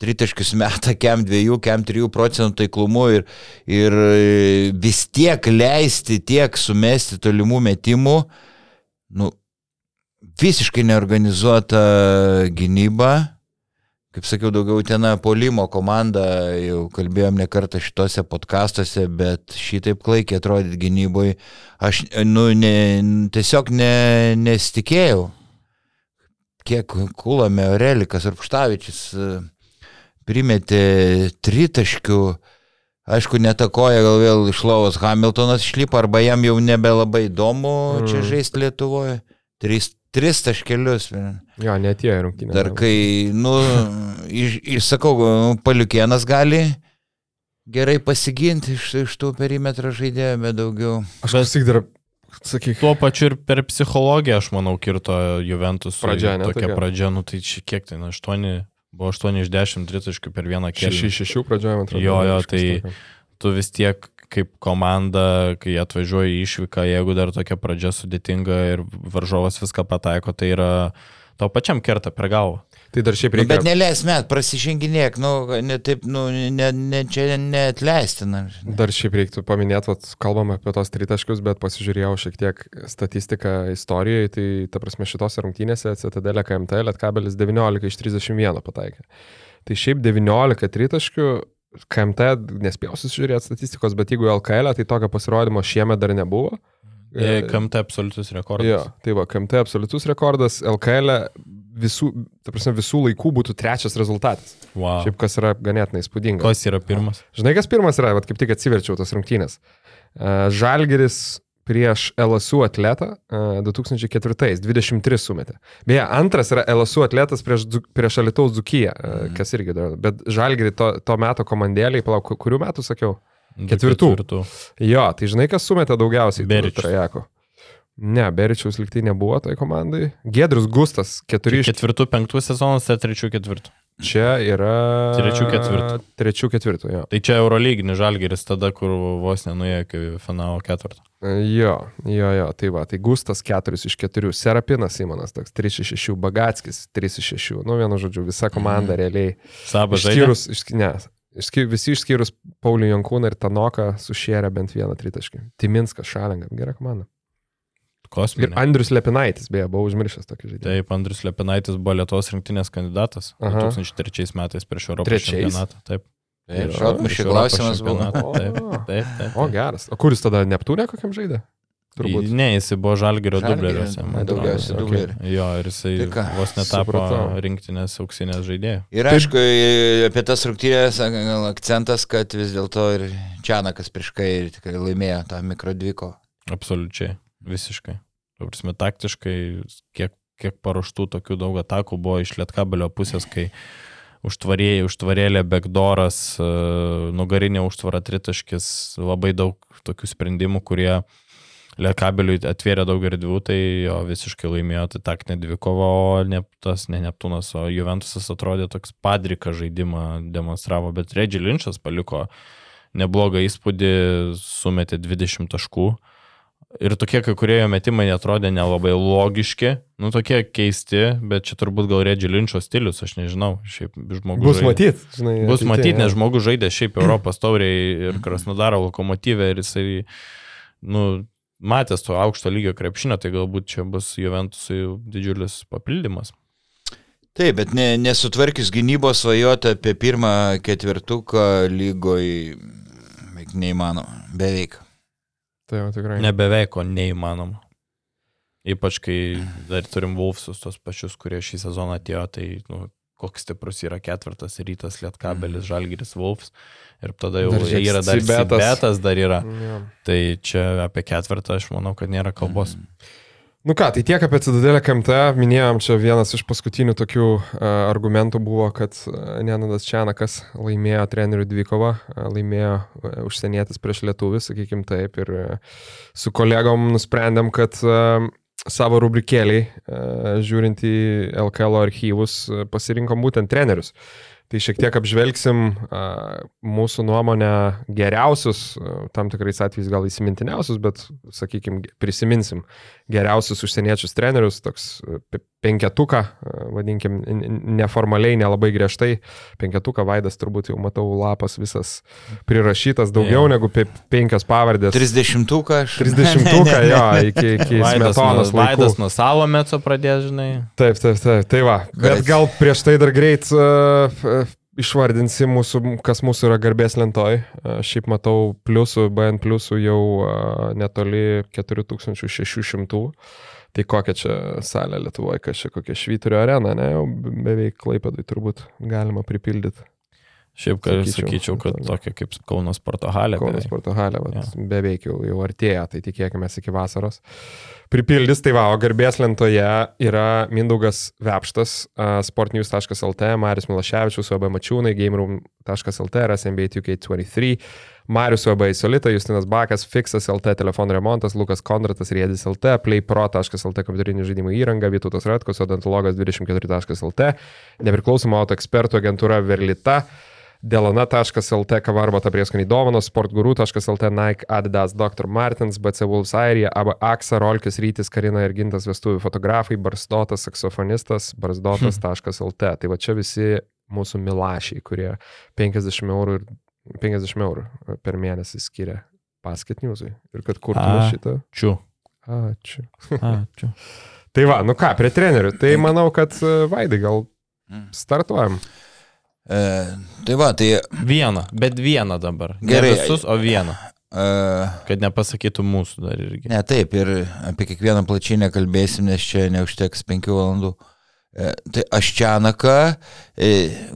tritaškius meta kem 2, kem 3 procentų taiklumu ir, ir e, vis tiek leisti, tiek sumesti tolimų metimų, nu, visiškai neorganizuota gynyba kaip sakiau, daugiau ten polimo komanda, jau kalbėjom ne kartą šitose podkastuose, bet šitaip klaikiai atrodyti gynyboje, aš nu, ne, tiesiog ne, nesitikėjau. Kiek kulame Aurelikas ar Pštavičius e, primetė tritaškių, aišku, netakoja, gal vėl iš lovos Hamiltonas išlipo, arba jam jau nebelabai įdomu mm. čia žaisti Lietuvoje. Tris, tris taškelius. Jo, netie rungtynės. Dar kai, nu, iš, išsakau, paliukienas gali gerai pasiginti iš, iš tų perimetro žaidėjų, bet daugiau. Aš vis tik dar, sakyk. Tuo pačiu ir per psichologiją, aš manau, kirto Juventus. Pradžia, ne? Tokia pradžia, nu tai čia kiek tai, na, 8, buvo 8 iš 10 tritaškių per vieną kelią. 6-6 pradžioje, man atrodo. Jo, jo, tai tu vis tiek kaip komanda, kai atvažiuoji išvyką, jeigu dar tokia pradžia sudėtinga ir varžovas viską pataiko, tai yra tau pačiam kerta per galvą. Tai dar šiaip Nu, reikia. bet neleis met, prasiženginėk, nu, ne taip, nu, ne, ne, čia neatleistina. Dar šiaip reiktų paminėti, vat, kalbam apie tos tritaškius, bet pasižiūrėjau šiek tiek statistiką istorijoje, tai ta prasme šitose rungtynėse Citadelė KMT Lietkabelis 19 iš 31 pataikė. Tai šiaip 19 tritaškių KMT, nespėjau susižiūrėti statistikos, bet jeigu LKL, tai tokio pasirodymo šiemet dar nebuvo. E, KMT absoliutus rekordas. Jo, tai va, KMT absoliutus rekordas, LKL visų, ta prasme, visų laikų būtų trečias rezultatas. Wow. Šiaip kas yra ganėtinai įspūdinga. Kas yra pirmas? Žinai, kas pirmas yra, Vat kaip tik atsiverčiau tas rungtynės. Žalgeris prieš LSU atletą uh, 2004, 23 sumetė. Beje, antras yra LSU atletas prieš, prieš Alitaus Dzukiją, Mhm. kas irgi dar, bet Žalgerį to, to meto komandėliai, palauk, ku- kurių metų sakiau? Ketvirtų. Ketvirtų. Jo, tai žinai, kas sumetė daugiausiai? Beričius. Trajako. Ne, Beričiaus liktai nebuvo tai komandai. Gedrius Gustas, 4 iš Ketvirtų, penktų sezonas, tai trečių, ketvirtų. čia yra. Trečių, ketvirtų. Trečių ketvirtų, jo. Tai čia Eurolyginis žalgeris tada, kur vos nenuėjo iki finalo ketvirto. Jo, jo, jo, tai va, tai Gustas 4 iš 4, Serapinas Simonas toks 3 iš 6, Bagatskis 3 iš 6, nu vienu žodžiu, visa komanda realiai. Sabas žaidė. Išskyrus, išsk, ne, visi išskyrus Paulių Jankūną ir Tanoką sušėrė bent vieną tritaškį. Timinskas, Šalinga, gera komanda. Ir Kosminė. Andrius Lepinaitis, beje, buvau užmiršęs tokį žaidimą. Taip, Andrius Lepinaitis buvo Lietuvos rinktinės kandidatas Aha. 2003 metais prieš Europos Trečiais? čempionatą. Taip. Ir šatmušė Europos klausimas buvo. O. Taip, taip, taip. O, geras. O kuris tada Neptūnė kokiam žaidė? Turbūt. Ne, jis buvo Žalgirio, dubleriuose. daugiausiai dublerių. Jo, ir jisai Tai ką, vos netapo supratau. rinktinės auksinės žaidėjų. Ir aišku, apie tas rungtynės akcentas, kad vis dėlto ir Čianakas prieš kai tikrai laimėjo tą mikrodviko. Absoliučiai, visiškai. Prasme, taktiškai, kiek, kiek paruoštų tokių daug atakų buvo iš Lietkabelio pusės, kai užtvarėjai, užtvarėlė Bekdoras, e, nugarinė užtvara tritaškis, labai daug tokių sprendimų, kurie Lietkabeliui atvėrė daug erdvių, tai jo visiškai laimėjo, tai taktinė dvikova, o ne tas, ne Neptūnas, o Juventusas atrodė toks padrika žaidimą demonstravo, bet Reggie Lynchas paliko neblogą įspūdį, sumetė 20 taškų. Ir tokie kai kurie jo metimai netrodė nelabai logiški, nu tokie keisti, bet čia turbūt gal Reggie Lynčio stilius, aš nežinau, šiaip žmogus. Bus matyt, žinai. Bus ateityje, matyti, nes žmogus žaidė šiaip Europos tauriai ir Krasnodaro lokomotyvė ir jisai, nu, matęs to aukšto lygio krepšinio, tai galbūt čia bus Juventusui didžiulis papildymas. Taip, bet ne, nesutvarkius gynybos svajoti apie pirmą ketvirtuką lygoj neįmanoma. Beveik. Tai jau tikrai. Nebeveik, o neįmanoma. Ypač kai dar turim Wolfsus, tos pačius, kurie šį sezoną atėjo, tai nu, koks stiprus yra ketvirtas rytas, Lietkabelis, Žalgiris, Wolfs. Ir tada jau Dar yra dar Cibetas. Cibetas dar yra. Jo. Tai čia apie ketvirtą aš manau, kad nėra kalbos. Nu ką, tai tiek apie Cidadelę KMT. Minėjom, čia vienas iš paskutinių tokių uh, argumentų buvo, kad uh, Nenadas Čianakas laimėjo trenerių dvikovą, uh, laimėjo uh, užsienietis prieš lietuvį, sakykim taip, ir uh, su kolegom nusprendėm, kad uh, savo rubrikėliai, uh, žiūrint į LKL archyvus, uh, pasirinkom būtent trenerius. Tai šiek tiek apžvelgsim a, mūsų nuomonę geriausius, tam tikrais atvejais gal įsimintiniausius, bet, sakykime, prisiminsim geriausius užsieniečius trenerius, toks penketuką, vadinkim, neformaliai, nelabai griežtai. Penketuką Vaidas turbūt jau matau lapas visas prirašytas, daugiau Jo. negu pe- penkios pavardės. 30-uką aš. 30-uką, jo, iki, iki Vaidas, smetonos nuo. Vaidas nuo savo meco pradės, žinai. Taip, taip, taip. Tai va. Bet gal prieš tai dar greit uh, išvardinsi mūsų, kas mūsų yra garbės lentoj. Šiaip matau pliusų, BN pliusų jau netoli 4600. Tai kokia čia salė Lietuvoje, kas čia kokia švyturio arena, ne, jau beveik klaipėdai turbūt galima pripildyti. Šiaip, kad Sakyčiau, sakyčiau, kad tokia kaip Kauno sporto halė. Kauno beveik. sporto halė, vat, Jo. beveik jau, jau artėja, tai tikėkime iki vasaros. Pripildys, tai va, o garbės lentoje yra Mindaugas Vepštas, uh, sportnews.lt, Marius Milaševičius, UAB Mačiūnai, gameroom.lt, RSMB 2K23, Marius UAB Solita, Justinas Bakas, Fixas LT, telefonų remontas, Lukas Kondratas, Riedis LT, playpro.lt, kompiuterinių žaidimų įranga, Vytautas Ratkus, odontologas 24.lt, nepriklausoma auto ekspertų agentūra Verlita, Delona.lt, Kavarba, Taprieskoniai Dovanos, Sportguru.lt, Nike, Adidas, Dr. Martins, BC Wolves Airija, ABA Aksa, Rolkis Rytis, Karina ir Gintas vestuvių fotografai, Barsdotas, saksofonistas, barsdotas.lt. Tai va čia visi mūsų milašiai, kurie 50 eurų, ir 50 eurų per mėnesį skiria paskatiniusui. Ir kad kurtume šitą. Ačiū. Ačiū. Ačiū. Tai va, nu ką, prie trenerių. Tai manau, kad e, Vaidai gal Mm. E, tai va, tai Vieną, bet vieną dabar. Gerai. Ne visus, o vieną. e, Kad nepasakytų mūsų dar irgi. ne taip ir apie kiekvieną plačiai nekalbėsim, nes čia neužteks penkių valandų. E, tai aš Čianaką, e,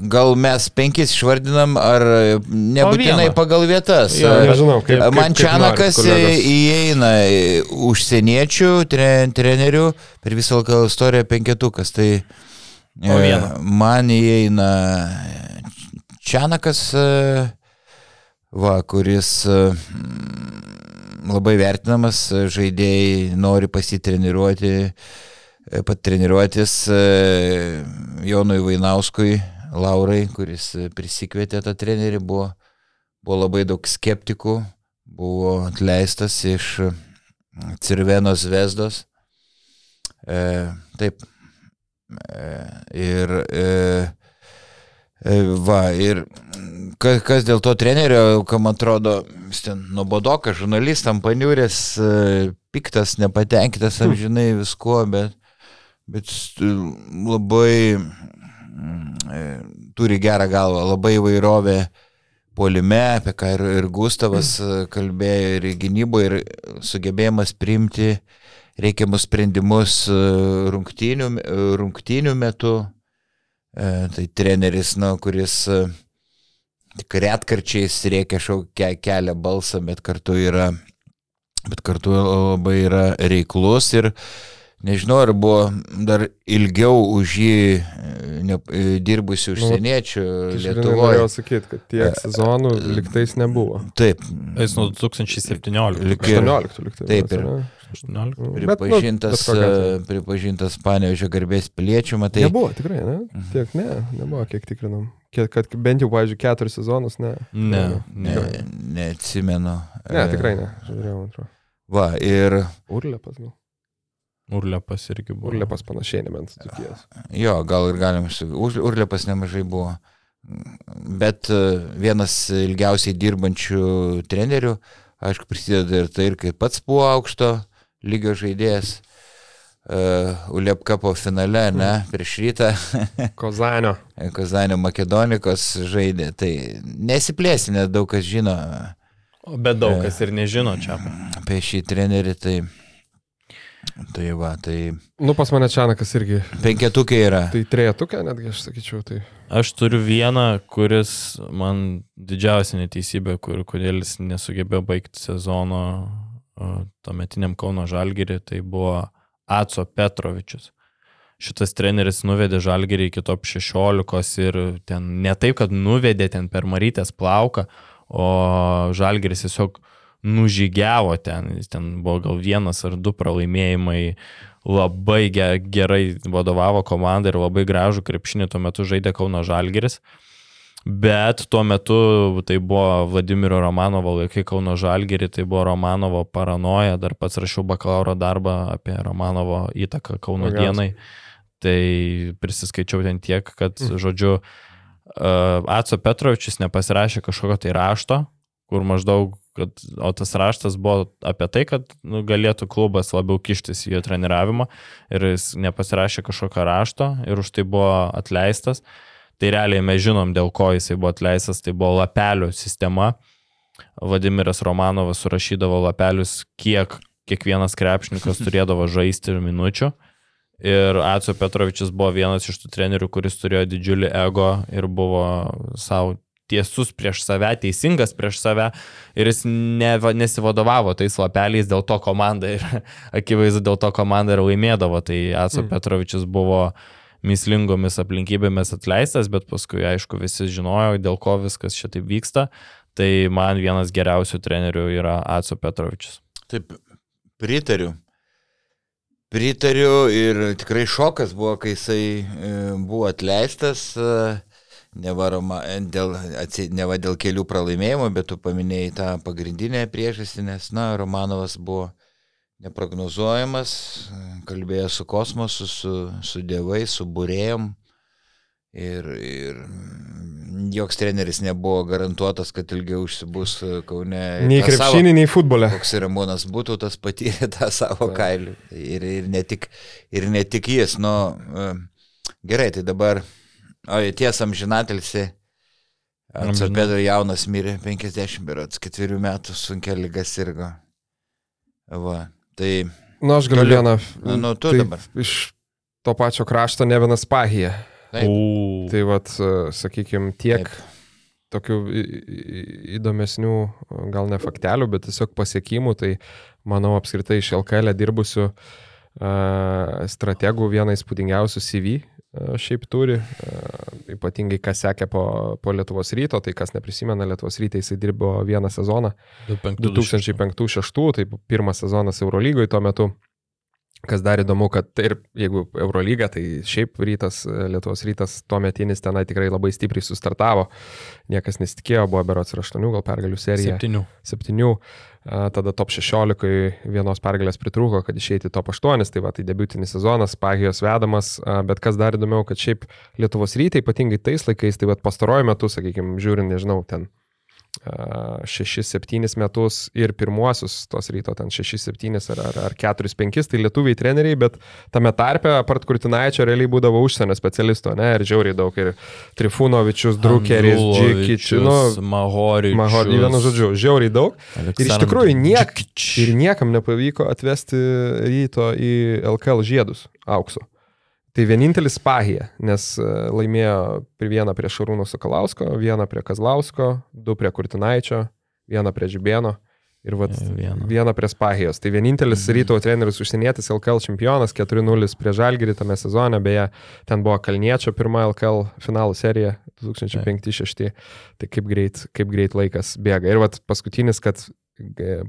gal mes penkis išvardinam, ar nebūtinai pagal vietas. Jo, Nežinau, kaip. kaip- Man Čianakas norit, kolegos. įeina į užsieniečių tre, trenerių per visą LKL istoriją penketukas. Tai e? Man įeina Čianakas, e, va, kuris e, labai vertinamas, e, žaidėjai nori pasitreniruoti, e, patreniruotis e, Jonui Vainauskui, Laurai, kuris e, prisikvietė tą trenerį, buvo, buvo labai daug skeptikų, buvo atleistas iš e, Cirvenos Vesdos. E, taip. E, ir e, e, va, ir kas, kas dėl to trenerio, kam atrodo, ten nuobodokas, žurnalistam paniurės, e, piktas, nepatenkintas, amžinai viskuo, bet, bet labai turi gerą galvą, labai įvairovė polime, apie ką ir, ir Gustavas e, kalbėjo, ir gynybo, ir sugebėjimas priimti reikiamus sprendimus e, rungtynių, e, rungtynių metu. E, Tai treneris, nu, kuris tik retkarčiais reikia šaukia kelia balsą, bet kartu yra, bet kartu labai yra reiklus ir nežinau, ar buvo dar ilgiau už jį e, ne, e, dirbusių užsieniečių Lietuvoje. Lietuvoje. Norėjau sakyti, kad tiek sezonų liktais nebuvo. Taip, Jis nuo 2017. Lyg ir- 18 liktais. Taip, ir- ne? 18. Bet, nu, pripažintas, bet atveju. e, pripažintas Panevežio garbės piliečių, matai. Tai nebuvo, tikrai, ne? Tiek ne, nebuvo, kiek tikrinam. Kiek, kad bent jau, pavyzdžiui, keturis sezonus, ne. Ne, ne. Ne, neatsimenu. Ne, E, tikrai ne. Žiūrėjau, man atrodo. Va, ir Urlepas, gal. Urlepas irgi buvo. Urlepas panašiai, nebent Dzukijas. jo, gal ir galim Urlepas nemažai buvo. Bet e, vienas ilgiausiai dirbančių trenerių, aišku, prisideda ir tai, ir kai pats buvo aukšto lygio žaidėjas. Uh, Uliepkapo finale, ne, prieš rytą Kozanio. Kazanio Makedonikos žaidė, tai nesiplėsim, nes daug kas žino O, Bet daug kas ir nežino čia. apie šį trenerį, tai, tai va, tai Nu, pas mane Čianakas irgi. penketukė yra. Tai trejetukė, netgi aš sakyčiau, tai. Aš turiu vieną, kuris man didžiausia neteisybė, kur, kodėl jis nesugebėjo baigti sezono tuometiniam Kauno Žalgirį, tai buvo Atso Petrovičius. Šitas treneris nuvedė Žalgirį iki top 16 ir ten ne taip, kad nuvedė ten per Marytės plauką, o Žalgiris tiesiog nužygiavo ten, ten buvo gal vienas ar du pralaimėjimai, labai ge- gerai vadovavo komandai ir labai gražų krepšinį tuo metu žaidė Kauno Žalgiris. Bet tuo metu tai buvo Vladimiro Romanovo laikai Kauno Žalgerį, tai buvo Romanovo paranoja, dar pats rašiau bakalauro darbą apie Romanovo įtaką Kauno O, geras. dienai. Tai prisiskaičiau ten tiek, kad, Mm. žodžiu, Aco Petrovičius nepasirašė kažkokio tai rašto, kur maždaug, kad, o tas raštas buvo apie tai, kad nu, galėtų klubas labiau kištis į jo treniravimą ir jis nepasirašė kažkokio rašto ir už tai buvo atleistas. Tai realiai mes žinom, dėl ko jisai buvo atleistas, tai buvo lapelių sistema. Vladimiras Romanovas surašydavo lapelius, kiek kiekvienas krepšininkas turėdavo žaisti ir minučių. Ir Aco Petrovičius buvo vienas iš tų trenerių, kuris turėjo didžiulį ego ir buvo savo tiesus prieš save, teisingas prieš save ir jis ne, nesivadovavo tais lapeliais, dėl to komanda ir akivaizdu dėl to komanda ir laimėdavo. Tai Aco Mm. Petrovičius buvo mislingomis aplinkybėmis atleistas, bet paskui aišku visi žinojo, dėl ko viskas šitaip vyksta. Tai man vienas geriausių trenerių yra Aco Petrovičius. Taip, pritariu. Pritariu ir tikrai šokas buvo, kai jisai e, buvo atleistas, e, neva, Roma, dėl, atsi- neva dėl kelių pralaimėjimų, bet tu paminėjai tą pagrindinę priežastį, nes, na, Romanovas buvo neprognozuojamas, e, kalbėjo su kosmosu, su, su dievais, su būrėjom. Ir, ir joks treneris nebuvo garantuotas, kad ilgiau užsibus e, Kaune. Nei krepšinį, nei futbole. koks ir Ramūnas būtų, tas patyrė tą savo Taip. kailių. Ir, ir, ne tik, ir ne tik jis. Nu, e, gerai, tai dabar, o tiesam žinatelsi. Atsapėdo jaunas mirė 50 berots, ketverių metų sunkia lyga sirgo. Va, tai, Na, aš galiu vieną. nu, nu tu tai dabar. Iš to pačio krašto ne vienas pahija. Tai vad, sakykime, tiek Taip. tokių įdomesnių, gal ne faktelių, bet tiesiog pasiekimų, tai manau apskritai iš LKL dirbusių a, strategų vieną įspūdingiausių CV šiaip turi, a, ypatingai kas sekė po, po Lietuvos ryto, tai kas neprisimena Lietuvos ryte, jisai dirbo vieną sezoną 2005-2006, tai pirmas sezonas Eurolygoje tuo metu. Kas dar įdomu, kad tai ir jeigu Eurolyga, tai šiaip rytas, Lietuvos rytas tuo metinis tenai tikrai labai stipriai sustartavo. Niekas nesitikėjo, buvo berots ir 8 gal pergalių serija. Septynių. 7. Tada top 16 vienos pergalės pritrūko, kad išeiti top 8, tai va, tai debutinis sezonas, Pagijos vedamas, bet kas dar įdomiau, kad šiaip Lietuvos rytai, ypatingai tais laikais, tai va pastaruoju metu, sakykime, žiūrint, nežinau, ten 6-7 metus ir pirmuosius tos ryto ten 6-7 ar, ar, ar 4-5, tai lietuviai treneriai, bet tame tarpe, apart Kurtinaičio, realiai būdavo užsienio specialisto, ne, ir žiauriai daug, ir Trifunovičius, Drukeris, Džikičius, nu, Mahoričius. Mahorį, vienu žodžiu, žiauriai daug. Ir iš tikrųjų niek, ir niekam nepavyko atvesti ryto į LKL žiedus aukso. Tai vienintelis Pahija, nes e, laimėjo vieną prie Šarūno Sakalausko, vieną prie Kazlausko, du prie Kurtinaičio, vieną prie Žibėno ir vat, E, vieną. vieną prie Spahijos. Tai vienintelis Mhm. ryto treneris užsienietis LKL čempionas, 4-0 prie Žalgirį tame sezone, beje, ten buvo Kalniečio pirma LKL finalų serija 2005-2006. Tai kaip greit, kaip greit laikas bėga. Ir vat paskutinis, kad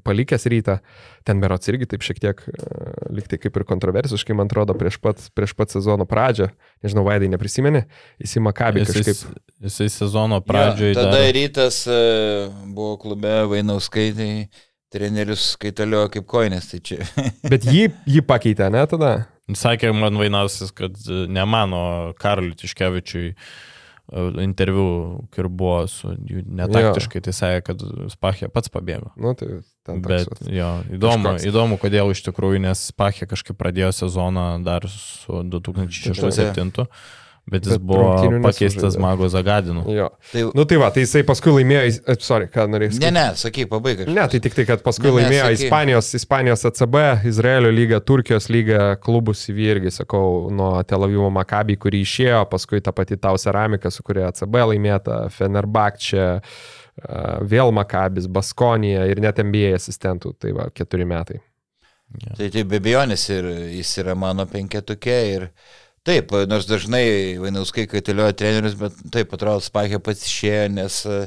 palikęs rytą, ten berots irgi taip šiek tiek, e, liktai kaip ir kontroversiškai, man atrodo, prieš pat, prieš pat sezono pradžią, nežinau, Vaidai neprisimeni, jis į Makabį Jisai, kažkaip. jisai sezono pradžioje. Tada dar... rytas e, buvo klube Vainauskai, tai trenerius skaitalio kaip koinės, tai čia. Bet jį, jį pakeitė, ne tada? Sakė man Vainausis, kad e, ne mano Karliui Tiškevičiui interviu, kur buvo su jų netaktiškai, tai sakė, kad Spachė pats pabėgo. Nu, tai ten toks, Bet vat. jo, įdomu, kažkoks. įdomu, kodėl iš tikrųjų, nes Spachė kažkaip pradėjo sezoną dar su 2006-2007, bet jis Bet buvo pakeistas. Mago Zagadinu. Jo. Tai, Nu tai va, tai jisai paskui laimėjo, sorry, ką norėjai. ne, ne, sakyk, pabaigai. Ne, tai tik tai, kad paskui Ne, ne, laimėjo sakyk. Ispanijos, Ispanijos ACB, Izraelio lyga, Turkijos lyga, klubų CV irgi, sakau, nuo Tel Avivo Maccabi, kurį išėjo, paskui ta pati Tau Ceramika, su kuria ACB laimėta, Fenerbakčia, vėl Maccabis, Baskonija ir net MBA asistentų, tai va, keturi metai. Tai, tai be abejonės ir jis yra mano penketukė ir taip, nors dažnai Vainauskai kaitalioja trenerius, bet taip, atrodo, Spakė pats išėjo, nes e,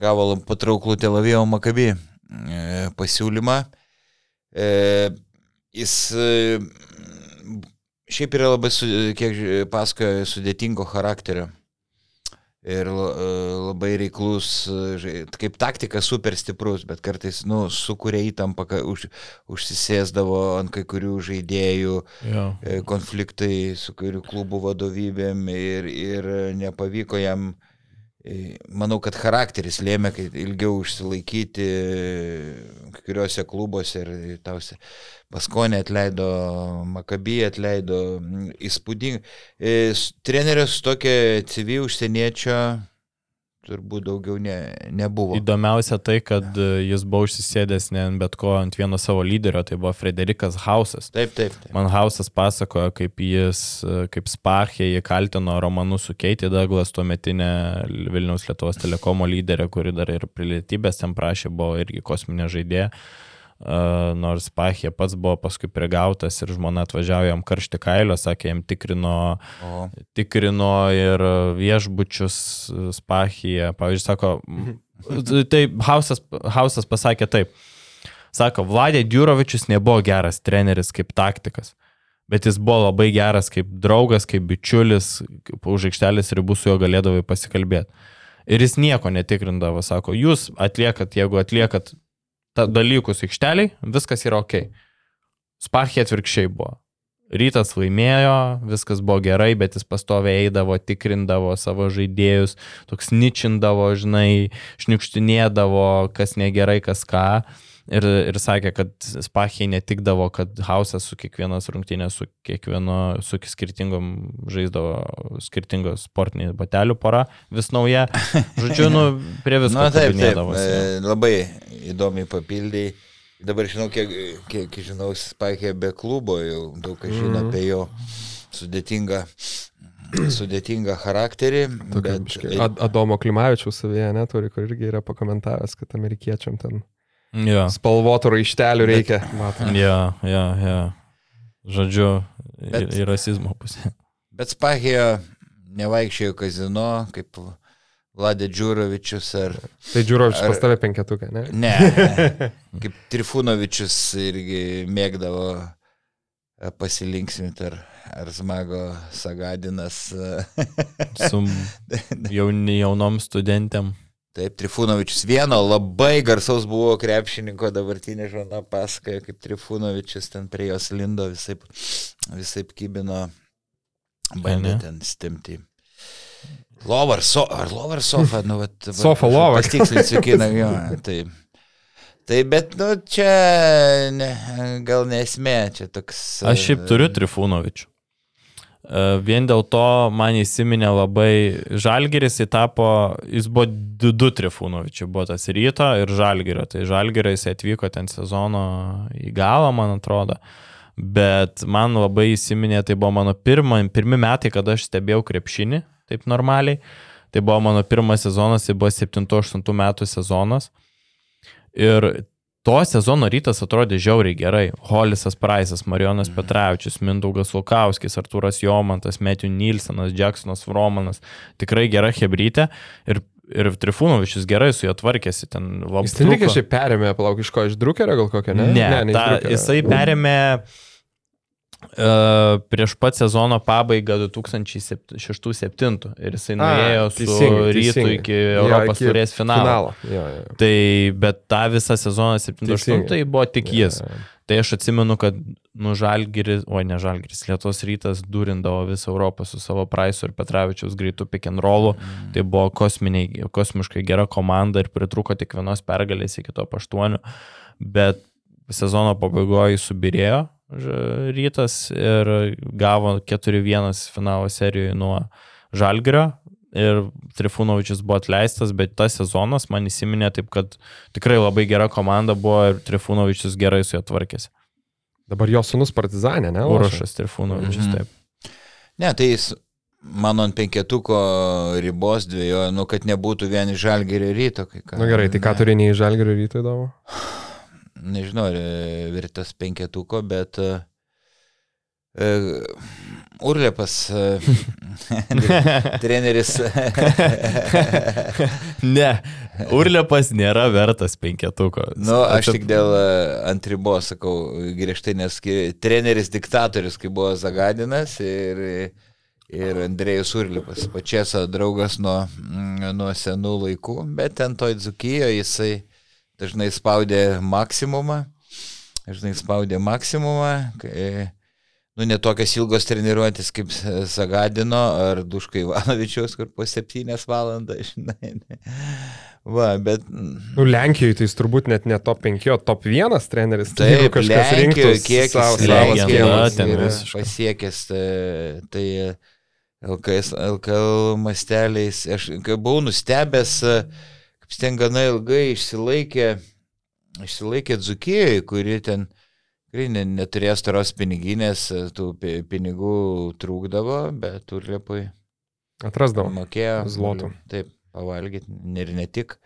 gavo patrauklų Tel Avivo Makabį e, pasiūlymą. E, jis šiaip yra labai, kiek pasakojo, sudėtingo charakterio. Ir e, labai reiklus, e, kaip taktika super stiprus, bet kartais, nu, sukuria įtampą, už, užsisėsdavo ant kai kurių žaidėjų, Jo. e, konfliktai su kurių klubų vadovybėm ir, ir nepavyko jam, e, manau, kad charakteris lėmė, kad ilgiau užsilaikyti kuriuose klubuose ir tausi. Baskonė atleido, Makabį atleido, įspūdingai. E, Treneris tokia CV užsieniečio turbūt daugiau ne, nebuvo. Įdomiausia tai, kad e, jis buvo užsisėdęs ne ant bet ko ant vieno savo lyderio, tai buvo Frederikas Hausas. Taip, taip. taip. Man Hausas pasakojo, kaip jis, e, kaip Spachė jį kaltino romanu su Keitė Douglas, tuo metinė Vilniaus Lietuvos telekomo lyderė, kuri dar ir pilietybės ten prašė, buvo irgi kosminė žaidėja. Nors Spachė pats buvo paskui prigautas ir žmona atvažiavo jam karšti kailio, sakė, jam tikrino O, tikrino ir viešbučius Spachyje. Pavyzdžiui, sako, tai Hausas, Hausas pasakė taip. Sako, Vladė Djurovičius nebuvo geras treneris kaip taktikas, bet jis buvo labai geras kaip draugas, kaip bičiulis, už aikštelės ribų su juo galėdavai pasikalbėti. Ir jis nieko netikrindavo, sako, jūs atliekat, jeigu atliekat dalykus aikšteliai, viskas yra ok. Spachė atvirkščiai buvo. Rytas laimėjo, viskas buvo gerai, bet jis pastoviai eidavo, tikrindavo savo žaidėjus, toks ničindavo, žinai, šniukštinėdavo, kas negerai, kas ką. Ir, ir sakė, kad Spachijai netikdavo, kad Hausas su kiekvienas rungtynė, su kiekvieno, su skirtingom žaisdavo skirtingos sportiniai batelių pora, vis nauja. Žodžiu, nu, prie visko. Na taip, taip. e, Labai įdomiai papildai. Dabar žinau, kiek, kiek žinau, Spakė be klubo, jau daug kas žino apie jo sudėtingą, sudėtingą charakterį. Tokia Bet, Ad, Adomo Klimavičiaus savyje neturi, kur irgi yra pakomentavęs, kad amerikiečiam ten Jo. spalvotų raištelių reikia. Matom. Jo, jo, jo. Žodžiu, Bet- į rasizmo pusę. bet Spakė nevaikščiojo kazino, kaip Vladė Džiurovičius ar... Tai Džiurovičius Ar- pas tave penketuką, ne? Ne, kaip Trifunovičius irgi mėgdavo e, pasilinksminti ar, ar smago Sagadinas. e, Su jauni, jaunom studentėm. Taip, Trifunovičius vieno labai garsaus buvo krepšininko dabartinė žona pasakoja, kaip Trifunovičius ten prie jos lindo visai, visai kybino, bandė ten stimti. Lova ar, so, ar lova ar sofa, nu, vat, Sofa, prašau lova. Pasitikslinsiu kiną, jo, tai. Tai bet, nu, čia ne, gal nesmė, čia toks. Aš šiaip turiu Trifūnovičių. E, Vien dėl to man įsiminė labai Žalgeris, jis tapo, jis buvo du, Trifūnovičiai, buvo tas ryto ir Žalgerio. Tai Žalgerio jis atvyko ten sezono į galą, man atrodo. Bet man labai įsiminė, tai buvo mano pirma, pirmi metai, kada aš stebėjau krepšinį, taip normaliai. Tai buvo mano pirmas sezonas, tai buvo 7-8 metų sezonas. Ir to sezono rytas atrodė žiauriai gerai. Holisas Praisas, Marijonas Petravičius, Mindaugas Lukauskis, Arturas Jomantas, Metijų Nilsenas, Jacksonas Vromanas. Tikrai gera hebrytė. Ir, ir Trifūnovičius gerai su juo tvarkėsi ten labai. Jis ten lygiai šiaip perėmė, palauk, iš ko, iš drukerio gal kokią, ne? Ne, ne, ne ta, jisai perėmė uh, prieš pat sezono pabaigą 2006-2007 ir jisai A, nuėjo su teisingai, rytu teisingai. iki Europos iki turės finalo. finalo. Jo, jo, jo. Tai bet tą visą sezoną 7-8 Teisingai. tai buvo tik jis. Jo, jo. Tai aš atsimenu, kad nu Žalgiris, o ne Žalgiris, Lietuvos rytas durindavo visą Europą su savo Praisu ir Petravičiaus greitų pick and rollų. Mm. Tai buvo kosminiai, kosmiškai gera komanda ir pritruko tik vienos pergalės iki to aštuonių. Bet sezono pabaigoje subirėjo rytas ir gavo 4-1 finalo serijoje nuo Žalgirio. Ir Trifunovičius buvo atleistas, bet tas sezonas man įsiminė taip, kad tikrai labai gera komanda buvo ir Trifunovičius gerai su juo tvarkėsi. Dabar jo sunus partizanė, ne? Urošas Trifunovičius, Mhm. taip. Ne, tai jis mano ant penketuko ribos dviejojo, nu, kad nebūtų vien iš žalgerio ryto. Kai ką. Na Nu gerai, tai ką turi nei žalgerio ryto įdomu? nežinau, ar e, virtas penketuko, bet uh, uh, Urlepas, uh, treneris. ne, Urlepas nėra vertas penketuko. nu, aš tik dėl e, ant ribos sakau griežtai, nes treneris diktatorius, kai buvo Zagadinas ir ir Andrėjus Urlipas, pačiasa draugas nuo, mm, nuo senų laikų, bet ten toj dzukijoje jisai dažnai spaudė maksimumą, dažnai spaudė maksimumą, kai, nu, netokias ilgos treniruotės kaip Sagadino ar Duškai Ivanovičiaus, kur po septynias valandas, žinai. Va, bet... Nu, Lenkijoje tai jis turbūt net ne top 5, o top 1 treneris. Tai Taip, jeigu kažkas rinktų Lenkijoje kiek jis visiškai. pasiekęs, tai, tai LKS, LKL masteliais. Aš kai buvau nustebęs, kaip jis ten gana ilgai išsilaikė, išsilaikė Dzukijoje, kuri ten tikrai ne, neturėjo staros piniginės, tų pi- pinigų trūkdavo, bet turliepui Atrasdavo. mokėjo. zlotų. Taip, pavalgyti ir ne tik.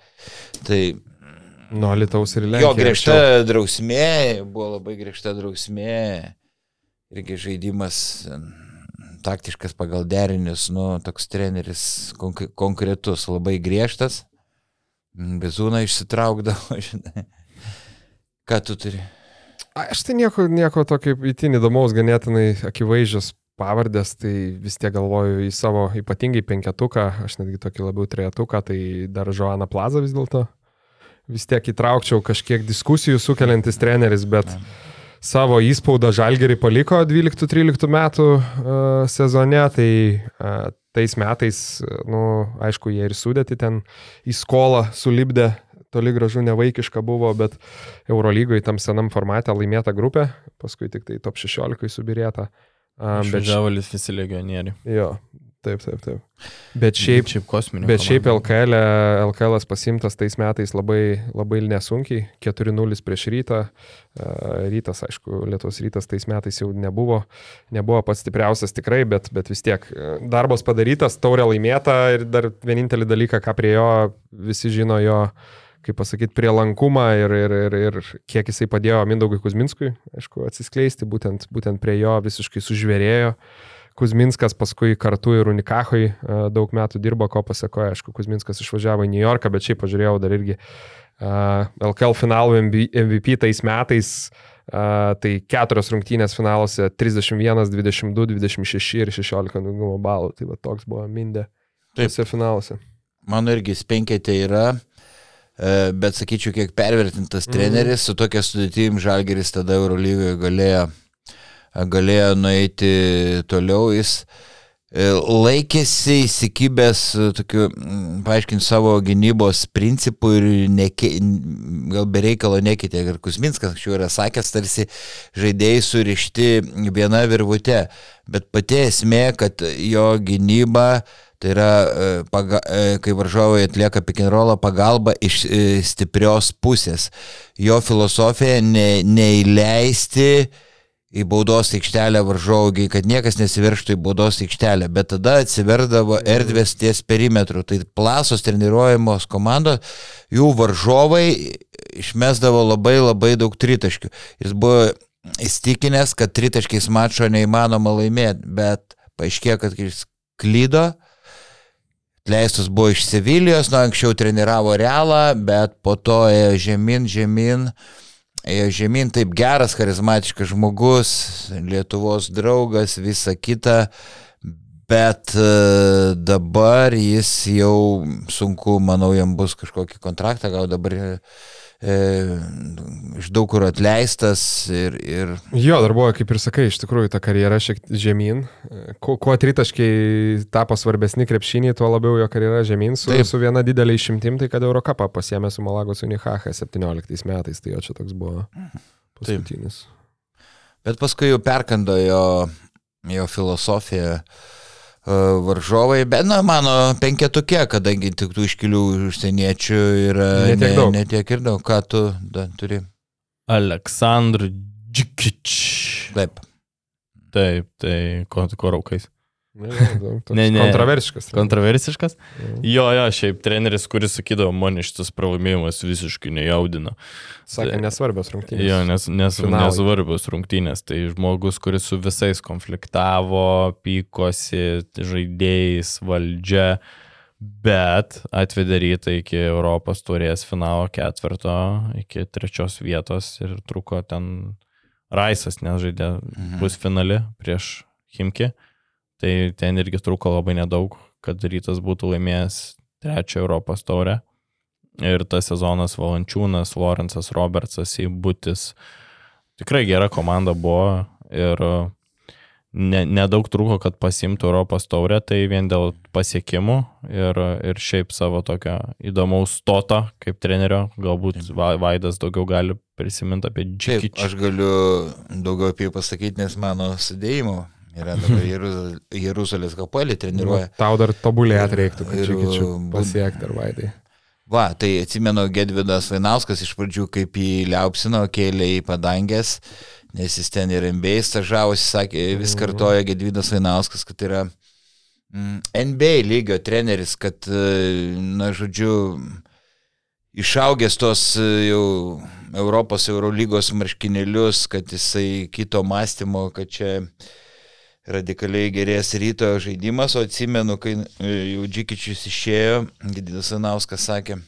Tai Nuo Lietuvos ir Jo Lenkijos. griežta drausmė, buvo labai griežta drausmė, irgi žaidimas taktiškas pagal derinius, nu, toks treneris konk konkretus, labai griežtas, bezūna išsitraukdavo, žinai. Ką tu turi? Aš tai nieko, nieko tokio įtin įdomaus, ganėtinai akivaizdžios pavardės, tai vis tiek galvoju į savo ypatingai penketuką, aš netgi tokį labiau trejetuką, tai dar Joana Plaza vis dėlto. Vis tiek įtraukčiau kažkiek diskusijų sukeliantis treneris, bet savo įspaudą Žalgerį paliko 12-13 metų uh, sezone, tai uh, tais metais, nu, aišku, jie ir sudėti ten į skolą sulibdė, toli gražu nevaikiška buvo, bet Eurolygoje tam senam formate laimėta grupė, paskui tik tai top 16 subirėta. Um, bet, Išvažiavo visi legionieriai. jo, taip, taip, taip. Bet šiaip, šiaip kosminė. bet šiaip LKL, LKL pasimtas tais metais labai, labai nesunkiai, 4-0 prieš rytą. Uh, Rytas, aišku, Lietuvos rytas tais metais jau nebuvo, nebuvo pats stipriausias tikrai, bet, bet vis tiek e, darbas padarytas, taurė laimėta ir dar vienintelį dalyką, ką prie jo visi žino jo kaip pasakyti, prielankumą ir, ir, ir, ir kiek jisai padėjo Mindaugui Kuzminskui, aišku, atsiskleisti, būtent, būtent prie jo visiškai sužvėrėjo. Kuzminskas paskui kartu ir Unikahoj e, daug metų dirbo, ko pasakoja, aišku, Kuzminskas išvažiavo į New Yorką, bet šiaip pažiūrėjau dar irgi LKL finalų MV- MVP tais metais, uh, tai keturios rungtynės finaluose 31, 22, 26 ir 16 nugumo balų, tai va toks buvo Mindė Taip. tuose finaluose. Mano irgi spenketė yra, e, bet sakyčiau, kiek pervertintas treneris, su tokia sudėtim Žalgeris tada Eurolygoje galėjo, galėjo nueiti toliau. Jis e, laikėsi įsikibęs e, tokiu, mm, paaiškinti savo gynybos principų ir neke, gal bereikalo nekeitė. Ir Kusminskas anksčiau yra sakęs, tarsi žaidėjai surišti viena virvute. Bet pati esmė, kad jo gynyba Tai yra, e, paga, kai varžovai atlieka rollą, pagalba iš stiprios pusės. Jo filosofija ne, neįleisti į baudos aikštelę varžovui, kad niekas nesiverštų į baudos aikštelę, bet tada atsiverdavo erdvės ties perimetru. Tai plasos treniruojamos komandos, jų varžovai išmesdavo labai labai daug tritaškių. Jis buvo įstikinęs, kad tritaškiais mačo neįmanoma laimėti, bet paaiškėjo, kad jis klydo. Leistus buvo iš Sevilijos, nuo anksčiau treniravo Realą, bet po to ėjo žemyn, žemyn, ėjo žemyn, taip geras, charizmatiškas žmogus, Lietuvos draugas, visa kita, bet e, dabar jis jau sunku, manau, jam bus kažkokį kontraktą, gal dabar e, iš daug kur atleistas ir, ir Jo, dar buvo, kaip ir sakai, iš tikrųjų ta karjera šiek tiek žemyn. Kuo, kuo tritaškiai tapo svarbesni krepšiniai, tuo labiau jo karjera žemyn su, Taip. su viena didelė išimtim, tai kad Eurocapą pasiemė su Malagos Unihaha 17 metais, tai jo čia toks buvo paskutinis. Bet paskui jau perkando jo, jo filosofiją varžovai, bet na, mano penketukė, kadangi tik tų iškilių užsieniečių yra Ne tiek daug. Ne tiek ir daug, ką tu da, turi. Aleksandr Džikič. Taip. Taip, tai ko, ko raukais. Ne, ne, toks Ne. Kontroversiškas. Kontroversiškas? Jo. Jo, šiaip treneris, kuris sakydavo, man šitas pralaimėjimas visiškai nejaudina. Sakė, nesvarbios rungtynės. Jo, nes, nes, Finalai. nesvarbios rungtynės. Tai žmogus, kuris su visais konfliktavo, pykosi, žaidėjais, valdžia, bet atvedė rytą iki Europos turės finalo ketvirto, iki trečios vietos ir truko ten Raisas, nes žaidė Mhm. bus finale prieš Himki. Tai ten irgi trūko labai nedaug, kad rytas būtų laimėjęs trečią Europos taurę. Ir tas sezonas Valančiūnas, Lorenzas Robertsas, Įbutis. Tikrai gera komanda buvo ir ne, nedaug trūko, kad pasimtų Europos taurę, tai vien dėl pasiekimų ir, ir šiaip savo tokio įdomaus stoto kaip trenerio, galbūt Va- Vaidas daugiau gali prisiminti apie Taip, Džikičią. aš galiu daugiau apie jį pasakyti, nes mano sudėjimo yra dabar Jeruzal- Jeruzalės kapelį treniruoja. Nu, Tau dar tobulėt reiktų, kad Ir, bud- pasiekti ar vaidai. Va, tai atsimenu Gedvidas Vainauskas iš pradžių kaip į Liaupsino kėlė į padangės, nes jis ten ir MBA stažavosi, sakė, vis kartoja Gedvidas Vainauskas, kad yra mm, NBA lygio treneris, kad, e, na, žodžiu, išaugęs tos e, jau Europos Eurolygos marškinėlius, kad jisai kito mąstymo, kad čia radikaliai gerės ryto žaidimas, o atsimenu, kai e, jau Džikičius išėjo, Gididas Anauskas sakė,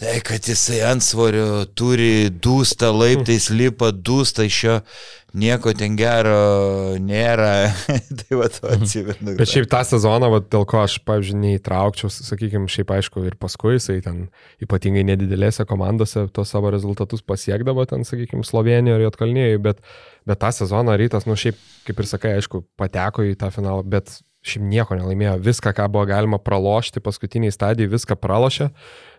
tai kad jisai ant svorio turi dūstą, laiptais lipa, dūstą iš jo, nieko ten gero nėra. tai va, to atsimenu. Bet šiaip tą sezoną, va, dėl ko aš, pavyzdžiui, neįtraukčiau, sakykime, šiaip aišku, ir paskui jisai ten ypatingai nedidelėse komandose tos savo rezultatus pasiekdavo, ten, sakykime, Slovenijoje ir Jotkalnyje, bet, bet tą sezoną rytas, nu šiaip, kaip ir sakai, aišku, pateko į tą finalą, bet šiaip nieko nelaimėjo. Viską, ką buvo galima pralošti paskutiniai stadijai, viską pralošė.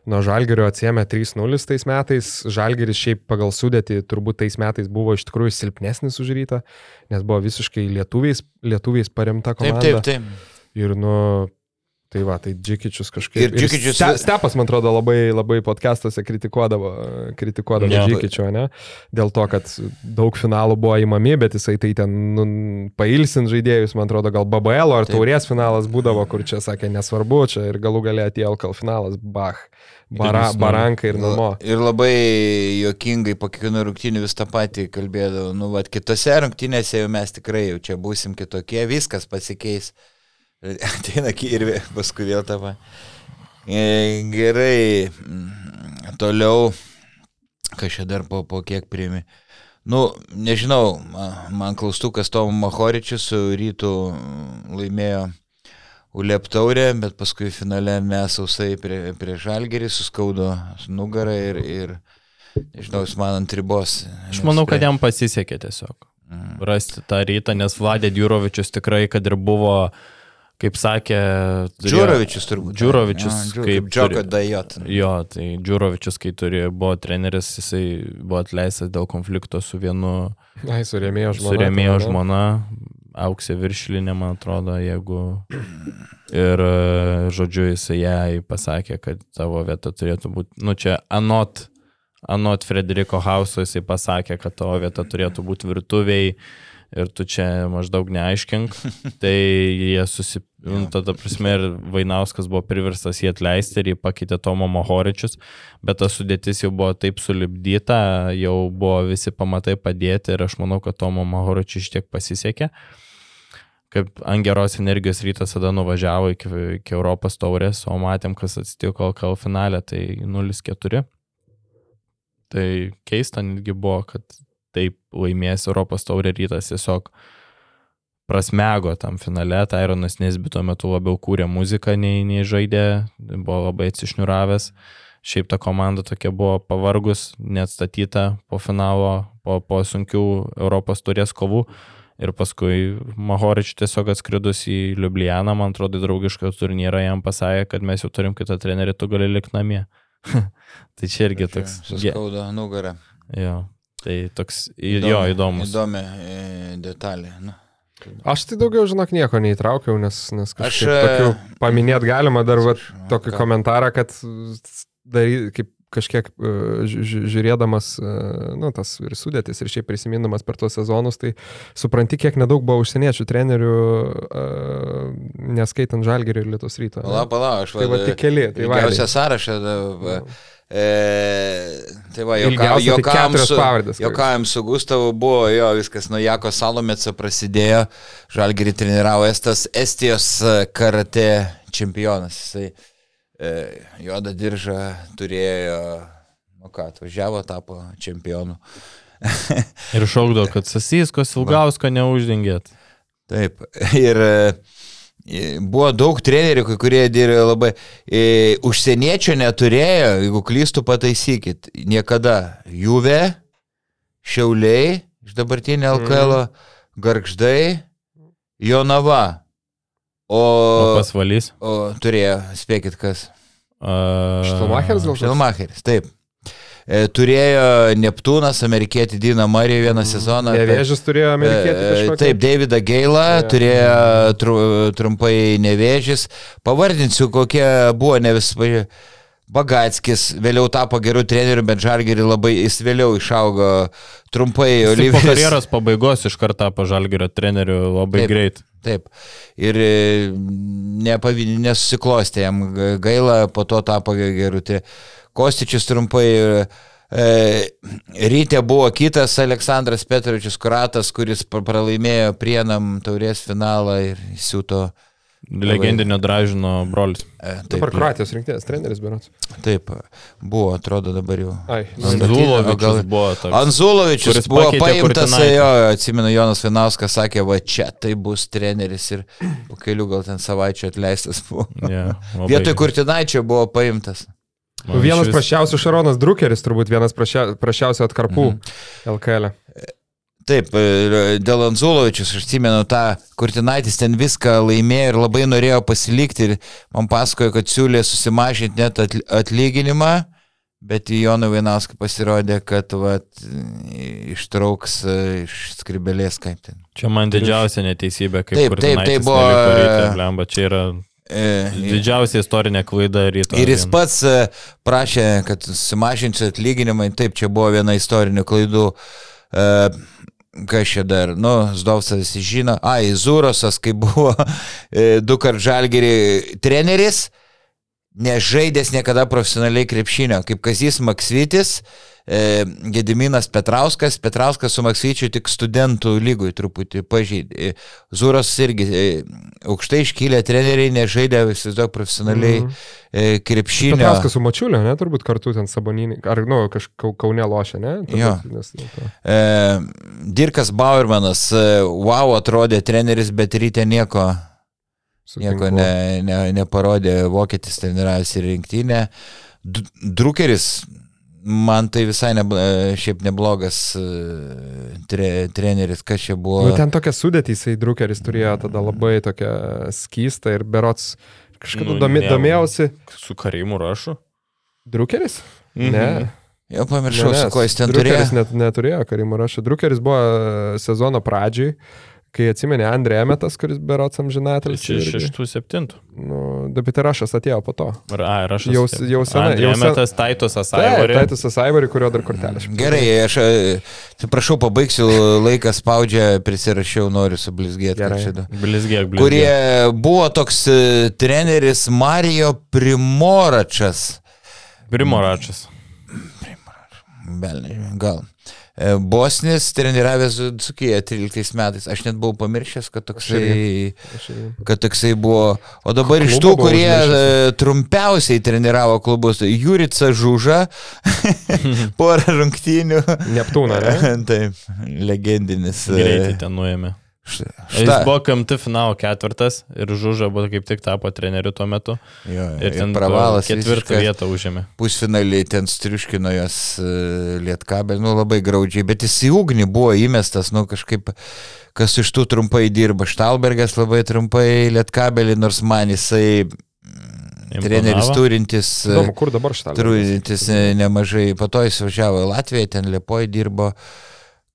Nuo Žalgerio atsiemė 3-0 tais metais. Žalgeris šiaip pagal sudėtį turbūt tais metais buvo iš tikrųjų silpnesnis už rytą, nes buvo visiškai lietuviais, lietuviais paremta Taip, komanda. taip, taip. Ir, nu, tai va, tai Džikičius kažkaip. Ir Džikičius- Ste, Stepas, man atrodo, labai, labai podcastuose kritikuodavo, kritikuodavo Jo. Džikičio, ne? Dėl to, kad daug finalų buvo įmami, bet jisai tai ten nu, pailsint žaidėjus, man atrodo, gal BBL ar Taip. taurės finalas būdavo, kur čia sakė nesvarbu, čia ir galų galę atėjo LKL finalas, bach, bara, Rimsnų. baranka ir namo. Ir labai juokingai po kiekvienų rungtynių vis tą patį kalbėdavau. Nu, va, kitose rungtynėse jau mes tikrai jau čia būsim kitokie, viskas pasikeis. Ateina ir paskui vėl patį. E, Gerai, toliau, čia dar po, po kiek priimi. Nu, nežinau, ma- man klaustukas Tomo Mahoričius su rytų laimėjo Ulep taurę, bet paskui finale nesausai prie, prie Žalgerį suskaudo nugarą ir, ir nežinau, jis man ant ribos. Aš manau, kad jam pasisekė tiesiog Mm. rasti tą rytą, nes Vladė Djurovičius tikrai, kad ir buvo, kaip sakė... turėjo- Džiurovičius turbūt. Džiurovičius, Ja, kaip Džoko Dajot. Jo, tai Džiurovičius, kai turėjo, buvo treneris, jisai buvo atleistas dėl konflikto su vienu Ai, surėmėjo žmona. surėmėjo tai, ne? žmona, auksė viršilinė, man atrodo, jeigu. Ir, žodžiu, jisai jai pasakė, kad tavo vieta turėtų būti, nu čia anot, anot Frederiko Hauso, jisai pasakė, kad tavo vieta turėtų būti virtuviai ir tu čia maždaug neaiškink. Tai jie susip... Nu, tada prasme ir Vainauskas buvo priverstas jį atleisti ir jį pakeitė Tomo Mohoričius, bet ta sudėtis jau buvo taip sulibdyta, jau buvo visi pamatai padėti ir aš manau, kad Tomo Mohoričius tiek pasisekė. Kaip ant geros energijos rytas tada nuvažiavo iki, iki Europos taurės, o matėm, kas atsitiko LKL finale, tai 0-4. Tai keista netgi buvo, kad taip laimės Europos taurė rytas tiesiog prasmego tam finale. Tyronas Nesbi tuo metu labiau kūrė muziką nei, nei žaidė, buvo labai atsišniuravęs. Šiaip ta komanda tokia buvo pavargus, neatstatyta po finalo, po, po sunkių Europos turės kovų. Ir paskui Mahorič tiesiog atskridus į Liublianą, man atrodo, draugišką turnyrą jam pasakė, kad mes jau turim kitą trenerį, tu gali likti namie. tai čia irgi toks. Suskaudo nugarą. Jo, tai toks, į- jo, įdomus. Įdomi e, detalė. Nu. Aš tai daugiau, žinok, nieko neįtraukiau, nes, nes kažkaip Aš, e, tokių paminėt galima dar va, tokį ką? komentarą, kad dary, kaip kažkiek e, ži- ži- žiūrėdamas, e, nu, tas ir sudėtis, ir šiaip prisimindamas per tuos sezonus, tai supranti, kiek nedaug buvo užsieniečių trenerių, e, neskaitant Žalgerio ir Lietuvos ryto. Pala, pala, aš Tai va tik keli, tai Vaidai. sąrašą. da, va, E, tai va, Ilgiausia, tai su, ko juokavom su Gustavu buvo, jo, viskas nuo Jako Salometso prasidėjo, Žalgirį treniravo Estas, Estijos karate čempionas. Jisai juodą diržą turėjo, nu ką, atvažiavo, tapo čempionu. Ir šaukdavo, kad Sasyskos Ilgausko neuždengėt. Taip. Ir e, buvo daug trenerių, kurie dirbo labai. E, užsieniečio neturėjo, jeigu klystų, pataisykit. Niekada. Juve, Šiauliai, iš dabartinio LKL, Gargždai, Jonava. O, O pasvalys. o turėjo, spėkit kas. Uh, Štelmacheris gal? Štelmacheris, taip. E, turėjo Neptūnas, amerikietį Dina Mariją vieną sezoną. per- Nevėžis turėjo amerikietį E, kažkokį. Taip, Davidą Gailą Jo. turėjo tru, trumpai nevėžis. Pavardinsiu, kokie buvo ne vis. Bagatskis vėliau tapo gerų trenerių, bet Žalgerį labai jis vėliau išaugo trumpai. Jis po karjeros pabaigos iš karto tapo žalgerio treneriu labai Taip. greit. Taip. Ir e, nesusiklostė jam gaila, po to tapo gerų. tre- Kostičius trumpai. E, ryte buvo kitas Aleksandras Petrovičius Kuratas, kuris pra- pralaimėjo prienam taurės finalą ir siūto. Legendinio dražino brolis. E, taip, Dabar Kroatijos rinktinės treneris berots. taip, buvo, atrodo dabar jau. Ai, Anzulovičius Anzulovičius buvo toks. Anzulovičius buvo paimtas, jo, atsimenu, Jonas Vinauskas sakė, va čia tai bus treneris ir po kelių gal ten savaičių atleistas buvo. Yeah, Vietoj Kurtinaičio buvo paimtas. Vienas prašiausių Šaronas Drukeris, turbūt vienas prašia, prašiausių atkarpų Mhm. LKL. Taip, e, dėl Anzulovičius, aš atsimenu tą, Kurtinaitis ten viską laimėjo ir labai norėjo pasilikti ir man pasakojo, kad siūlė susimažinti net atl- atlyginimą, bet į Joną Vainauską pasirodė, kad vat, ištrauks e, iš skribelės kaip ten. Čia man didžiausia neteisybė, kaip Taip, taip, tai buvo, e, Lemba, čia yra didžiausia istorinė klaida ryto. Ir jis pats prašė, kad sumažinsiu atlyginimą. Taip, čia buvo viena istorinių klaidų. E, Kas čia dar? Nu, Zdovsas visi žino. Ai, Zurosas, kai buvo e, du kart žalgerį treneris, nežaidęs niekada profesionaliai krepšinio, kaip Kazys Maksvitis, e, Gediminas Petrauskas, Petrauskas su Maksvyčiu tik studentų lygui truputį pažeidė. E, Zuros irgi e, aukštai iškylę treneriai nežaidė, įsivaizduok, profesionaliai Mhm. mm. e, krepšinio. Petrauskas su Mačiuliu, ne, turbūt kartu ten Saboninį, ar, nu, kažkaip kaunė lošia, ne? Turbūt. Nes, nu, to. E, Dirkas Bauermanas, e, wow, atrodė treneris, bet ryte nieko, nieko ne, ne, neparodė, vokietis treniravęs ir rinktinė. D- Drukeris, man tai visai ne, šiaip neblogas e, tre, treneris, kas čia buvo. Nu, ten tokia sudėtį, jisai Drukeris turėjo tada labai tokią skystą ir berots kažkada Nu, domi, ne. domėjausi. Su Karimu rašu. Drukeris? Mhm. Ne. Jau pamiršau, su kuo jis ten Drukeris turėjo. net neturėjo Karimo rašo. Drukeris buvo e, sezono pradžiai, kai atsimenė Andrė Emetas, kuris berots amžinatelis. Tai Čia šeštų, septintų. Nu, Debiterašas atėjo po to. Ar, ai, rašas. Jau- jau senai- jau sen- Metas Taitusas Tai, Aivorė. Taitusas Aivorį, kurio dar kortelė. Gerai, aš atsiprašau, pabaigsiu, laikas spaudžia, prisirašiau, noriu sublizgėti. Gerai. kažkada. Blizgėk, blizgėk. kurie buvo toks e, treneris Marijo Primoračas. Primoračas. Belne, gal. E, Bosnis treniravęs Dzukiją 13 metais. Aš net buvau pamiršęs, kad toksai, kad toksai buvo. O dabar iš tų, kurie užmiršęs. e, trumpiausiai treniravo klubus, tai Jurica Žuža, porą rungtynių. Neptūną, ne? Taip, legendinis. e, Greitai ten nuėmė. Šta- Jis buvo KMT finalo ketvirtas ir Žuža buvo kaip tik tapo treneriu tuo metu. Jo, Ir ten pravalas ketvirtą vietą užėmė. pusfinalį ten striuškino jos uh, lietkabelį, nu labai graudžiai, bet jis į ugnį buvo įmestas, nu kažkaip, kas iš tų trumpai dirba. Štalbergas labai trumpai lietkabelį, nors man jisai mm, treneris turintis, e, Įdomu, kur dabar šitą? turintis e, nemažai, po to jis važiavo į Latviją, ten Liepoje dirbo,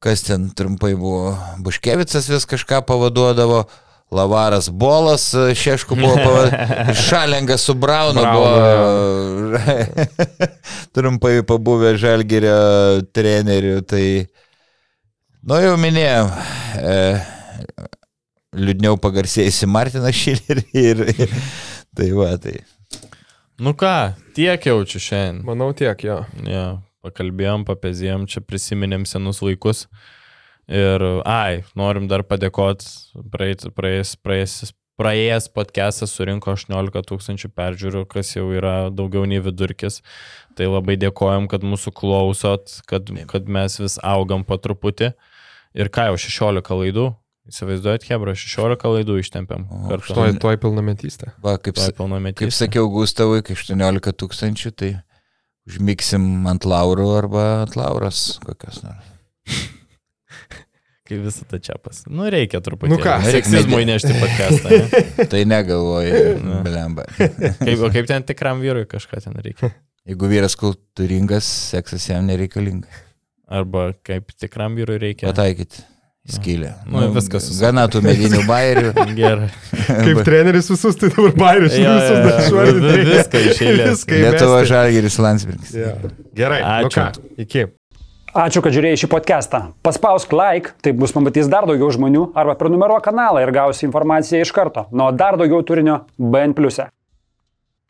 kas ten trumpai buvo, Buškevicas vis kažką pavaduodavo. Lavaras Bolas e, Šešku buvo pavadintas, Šalengas su Braunu Braunu, buvo trumpai pabuvę Žalgerio trenerių. Tai, nu jau minėjau, e, liūdniau pagarsėjusi Martina Šilerį ir tai va, tai. Nu ką, tiek jaučiu šiandien. Manau tiek, jo. Ja, pakalbėjom, papezėjom, čia prisiminėm senus laikus. Ir, ai, norim dar padėkoti, praeis, praeis, praeis, praėjęs podcastas surinko 18 tūkstančių peržiūrų, kas jau yra daugiau nei vidurkis. Tai labai dėkojom, kad mūsų klausot, kad, kad mes vis augam po truputį. Ir ką jau 16 laidų, Įsivaizduojat, Hebra, 16 laidų ištempėm. Tuoj, tuoj pilnametystė. Va, kaip, Tuoj pilnametystė. kaip sakiau Gustavui, kai 18 tūkstančių, tai užmiksim ant laurų arba ant lauros kokios nors. Kai visą tą čia pas. Nu, reikia truputį. Nu ką, seksizmo įnešti podcastą. ne? Tai negalvoju, blemba. Kaip, o kaip ten tikram vyrui kažką ten reikia. Jeigu vyras kultūringas, seksas jam nereikalingas. Arba kaip tikram vyrui reikia. Pataikyti. Skylė. Nu, viskas susuk- Gana tų medinių bairių. Gerai. Kaip treneris visus, tai dabar bairius jo, dar jo. švardinti. Viską iš eilės. Viską Lietuva įmesti. Žalgiris Landsbergis. Jo. Gerai, nu Ačiū. ką, iki. Ačiū, kad žiūrėjai šį podcastą. Paspausk like, taip bus pamatys dar daugiau žmonių, arba prenumeruok kanalą ir gausi informaciją iš karto. Nuo dar daugiau turinio BN ⁇. e.